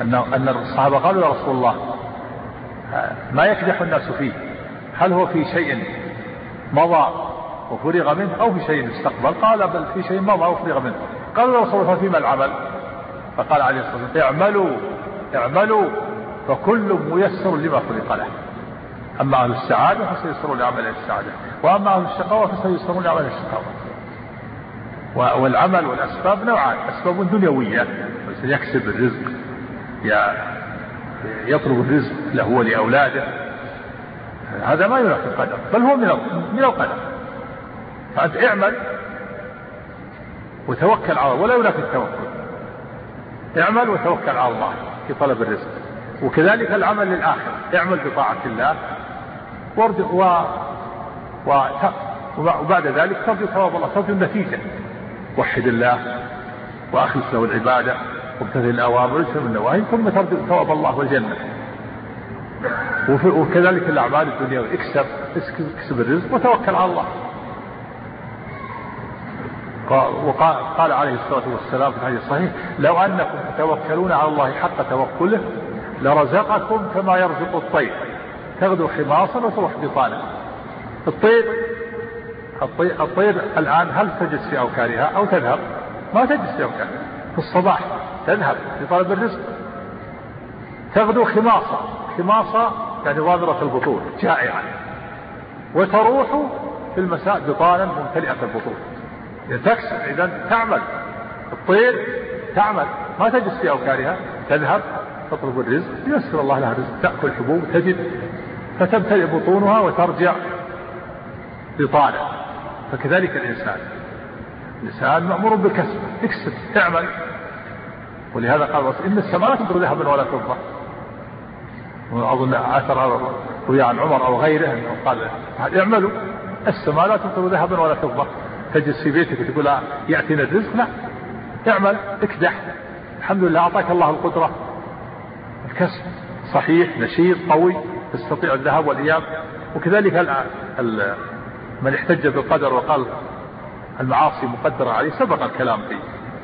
ان أن الصحابة قالوا يا رسول الله ما يكدح الناس فيه. هل هو في شيء مضى وفرغ منه أو في شيء استقبل؟ قال بل في شيء مضى وفرغ منه. قالوا يا رسول الله فيما العمل؟ فقال عليه الصلاة والسلام اعملوا اعملوا فكل ميسر لما خلق له. أما أهل السعادة فسيسرون لعمل السعادة وأما أهل الشقاوة فسيسرون لعمل الشقاوة. والعمل والأسباب نوعان أسباب دنيوية يكسب الرزق يطلب الرزق له ولأولاده هذا ما ينافي القدر بل هو من من القدر. فأنت اعمل وتوكل على الله ولا ينافي التوكل. اعمل وتوكل على الله في طلب الرزق. وكذلك العمل للآخرة اعمل بطاعة الله وارجع و... و... وبعد ذلك ترجو ثواب الله ترجو النتيجة. وحد الله وأخلص له العبادة وامتثل الأوامر واجتنب النواهي ثم ترجو ثواب الله والجنة. وكذلك الأعمال الدنيا اكسب اكسب الرزق وتوكل على الله. وقال قال عليه الصلاة والسلام في الحديث الصحيح لو أنكم تتوكلون على الله حق توكله لرزقكم كما يرزق الطير. تغدو حماصا وتروح بطانا الطير الطير, الطير الآن هل تجلس في أوكارها أو تذهب؟ ما تجلس في أوكارها في الصباح تذهب لطلب الرزق. تغدو خماصة خماصة يعني ظاهرة البطون جائعة. وتروح في المساء بطانا ممتلئة البطون تكسب إذا تعمل. الطير تعمل. ما تجلس في أوكارها تذهب تطلب الرزق. ييسر الله لها الرزق. تأكل حبوب تجد. فتمتلئ بطونها وترجع بطانة فكذلك الإنسان. الإنسان مأمور بالكسب. اكسب اعمل ولهذا قال إن السماء لا تمطر ذهبا ولا فضة وأظن أثر روي عن عمر أو غيره أنه قال اعملوا السماء لا تمطر ذهبا ولا فضة تجلس في بيتك وتقول يأتينا الرزق؟ لا. اعمل اكدح. الحمد لله أعطاك الله القدرة. الكسب صحيح نشيط قوي. تستطيع الذهاب والإياب. وكذلك من احتج بالقدر وقال المعاصي مقدرة عليه سبق الكلام فيه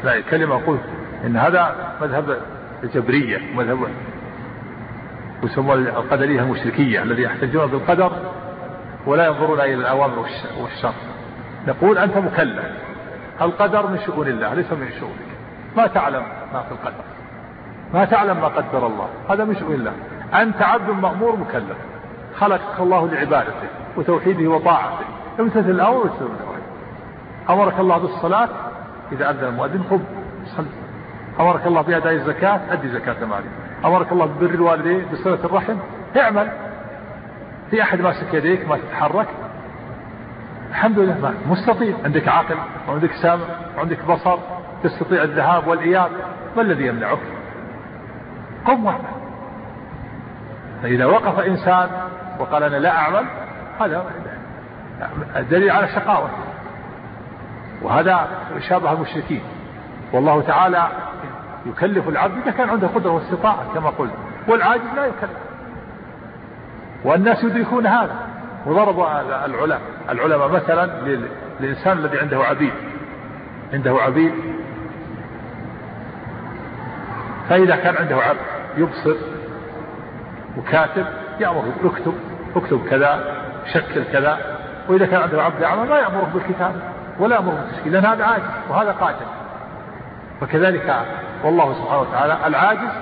لا كلمة أقول إن هذا مذهب الجبرية مذهب يسمى القدرية المشركية الذي يحتجون بالقدر ولا ينظرون إلى الأوامر والشر. نقول أنت مكلف. القدر من شؤون الله ليس من شؤونك. ما تعلم ما في القدر. ما تعلم ما قدر الله. هذا من شؤون الله. أنت عبد مأمور مكلف. خلقك الله لعبادته وتوحيده وطاعته. امتثل الأمر واجتنب النواهي أمرك الله بالصلاة إذا أذن المؤذن قم صل. أمرك الله بأداء الزكاة أدي زكاة مالك. أمرك الله ببر الوالدين بصلة الرحم. اعمل. في أحد ماسك يديك ما تتحرك. الحمد لله. ما. مستطيع. عندك عقل وعندك سمع وعندك بصر. تستطيع الذهاب والإياب. ما الذي يمنعك؟ قم واعمل. فإذا وقف إنسان وقال أنا لا أعمل هذا دليل على شقاوة. وهذا شابه المشركين. والله تعالى يكلف العبد إذا كان عنده قدرة واستطاعة كما قلت. والعاجز لا يكلف. والناس يدركون هذا. وضرب العلماء العلماء مثلا للإنسان الذي عنده عبيد. عنده عبيد. فإذا كان عنده عبد يبصر وكاتب يأمر اكتب اكتب كذا شكل كذا. وإذا كان عنده عبد أعمى ما يأمره بالكتاب ولا يأمره بالتشكيل لأن هذا عاجز وهذا قاتل. فكذلك والله سبحانه وتعالى العاجز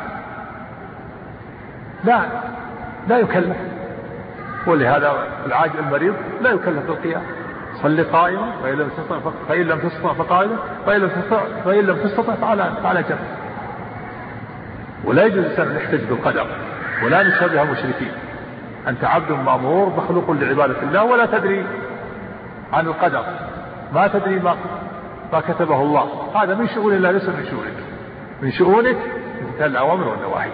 لا لا يكلف. ولهذا العاجز المريض لا يكلف بالقيام صل قائما فإن لم تستطع فإن لم تستطع فقائما فإن لم تستطع فإن لم تستطع فعلى فعلى جنب. ولا يجوز الإنسان أن يحتج بالقدر ولا نشبه المشركين. أنت عبد مأمور مخلوق لعبادة الله ولا تدري عن القدر. ما تدري ما ما كتبه الله. هذا من شؤون الله ليس من شؤونك. من شؤونك امتثال الأوامر والنواهي.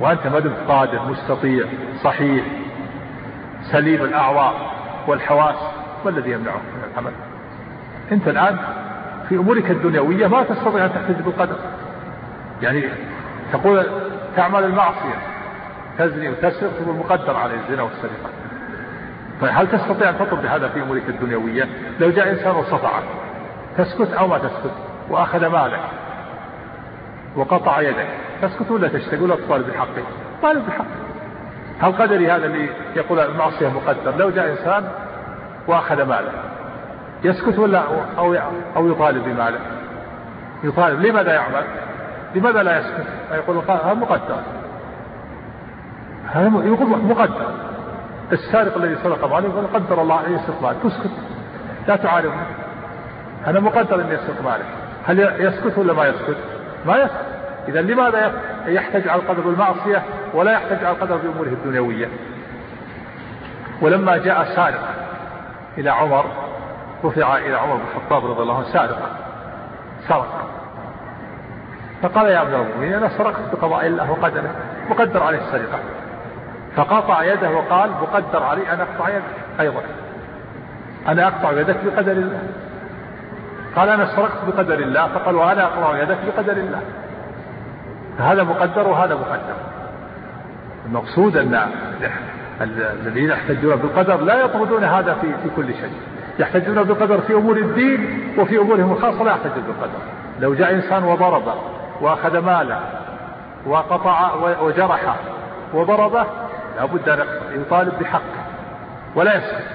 وأنت ما دمت قادر مستطيع صحيح سليم الأعضاء والحواس. ما الذي يمنعك من العمل؟ أنت الآن في أمورك الدنيوية ما تستطيع أن تحتج بالقدر. يعني تقول تعمل المعصية تزني وتسرق تقول مقدر على الزنا والسرقة. فهل تستطيع أن تطلب بهذا في أمورك الدنيوية؟ لو جاء إنسان وصفعك تسكت أو ما تسكت؟ وأخذ مالك وقطع يدك تسكت ولا تشتكي؟ ولا تطالب بحقه طالب بحقه هل قدري هذا اللي يقول المعصية مقدر؟ لو جاء إنسان وأخذ ماله. يسكت ولا أو أو يطالب بماله؟ يطالب. لماذا يعمل؟ لماذا لا يسكت؟ يقول هذا مقدر. هذا يقول مقدر. السارق الذي سرق ماله يقول قدر الله عليه يسرق ماله. تسكت. لا تعارضه هذا مقدر ان يسرق ماله هل يسكت ولا ما يسكت؟ ما يسكت. إذا لماذا يحتج على القدر بالمعصية ولا يحتج على القدر بأموره الدنيوية؟ ولما جاء سارق إلى عمر رفع إلى عمر بن الخطاب رضي الله عنه سارقا سرق فقال يا امير المؤمنين أنا سرقت بقضاء الله وقدره مقدر عليه السرقة. فقطع يده وقال مقدر علي أن أقطع يدك أيضا. أنا أقطع يدك بقدر الله. قال أنا سرقت بقدر الله. فقال وأنا اقطع يدك بقدر الله. فهذا مقدر وهذا مقدر. المقصود أن الذين يحتجون بالقدر لا يطردون هذا في في كل شيء. يحتجون بالقدر في أمور الدين وفي أمورهم الخاصة لا يحتجون بالقدر. لو جاء إنسان وضرب وأخذ ماله وقطع وجرح وضربه لابد أن يطالب بحقه ولا يسكت.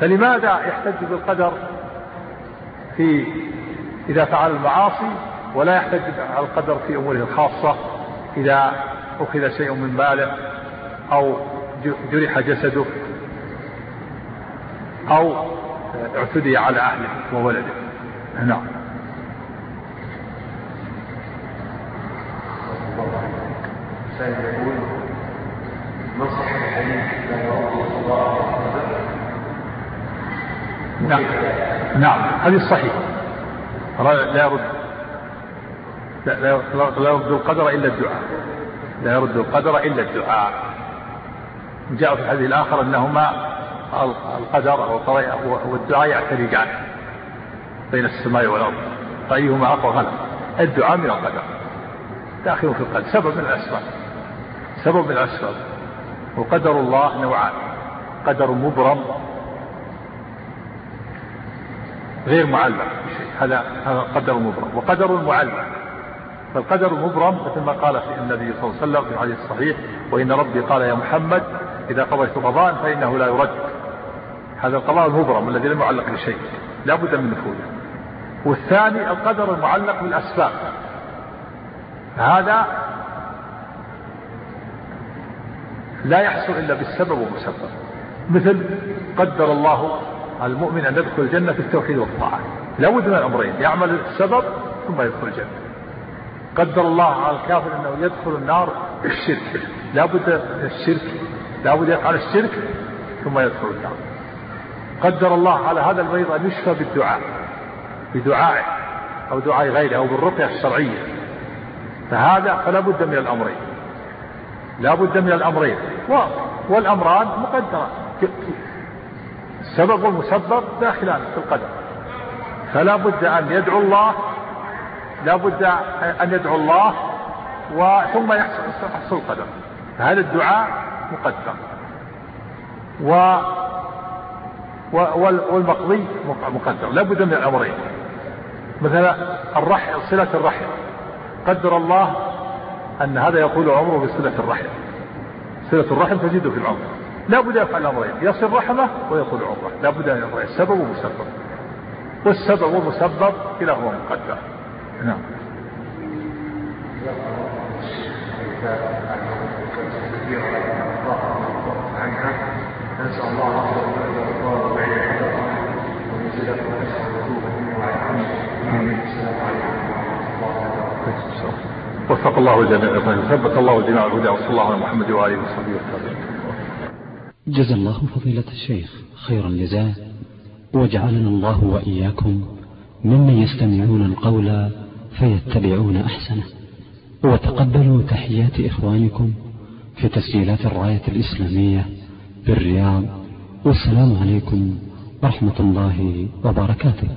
فلماذا يحتج بالقدر؟ في إذا فعل المعاصي ولا يحتج على القدر في أموره الخاصة إذا أخذ شيء من ماله أو جرح جسده أو اعتدي على أهله وولده. نعم. يقول الحديث لا الله نعم. نعم حديث صحيح لا يرد لا, لا, لا يرد القدر إلا الدعاء. لا يرد القدر إلا الدعاء. جاء في الحديث الآخر أنهما القدر والدعاء يعترجان بين السماء والأرض. فأيهما أقوى غلب؟ الدعاء من القدر. داخل في القلب سبب من الأسباب. سبب من الأسباب. وقدر الله نوعان. قدر مبرم غير معلق بشيء. هذا هذا قدر مبرم. وقدر معلق. فالقدر المبرم مثل ما قال في النبي صلى الله عليه وسلم في الحديث الصحيح وإن ربي قال يا محمد إذا قضيت قضاء فإنه لا يرد. هذا القضاء المبرم الذي لم يعلق بشيء. لا بد من نفوذه. والثاني القدر المعلق بالأسباب. هذا لا يحصل إلا بالسبب والمسبب. مثل قدر الله المؤمن أن يدخل الجنة في التوحيد والطاعة. لا بد من الأمرين يعمل السبب ثم يدخل الجنة. قدر الله على الكافر أنه يدخل النار بالشرك. لا بد من الشرك. لا بد يفعل الشرك ثم يدخل النار. قدر الله على هذا المريض أن يشفى بالدعاء بدعائه أو دعاء غيره أو بالرقية الشرعية. فهذا فلا بد من الأمرين. لا بد من الأمرين. والأمران مقدرة. السبب والمسبب داخلان في القدر. فلا بد أن يدعو الله لا بد أن يدعو الله وثم يحصل القدر. فهذا الدعاء مقدر. و والمقضي مقدر. لا بد من الأمرين. مثلا الرحم صلة الرحم. قدر الله أن هذا يقول عمره بصلة الرحم. صلة الرحم تزيد في العمر لا بد يفعل الأمرين يصل رحمة ويقول عمره لا بد أن يفعل السبب ومسبب. والسبب والمسبب كلاهما مقدر. نعم. الله وفق الله الجميع ثبت الله الجميع الهدى وصلى الله على محمد وآله وصحبه وسلم. جزا الله فضيلة الشيخ خير الجزاء وجعلنا الله وإياكم ممن يستمعون القول فيتبعون أحسنه. وتقبلوا تحيات إخوانكم في تسجيلات الراية الإسلامية بالرياض. والسلام عليكم ورحمة الله وبركاته.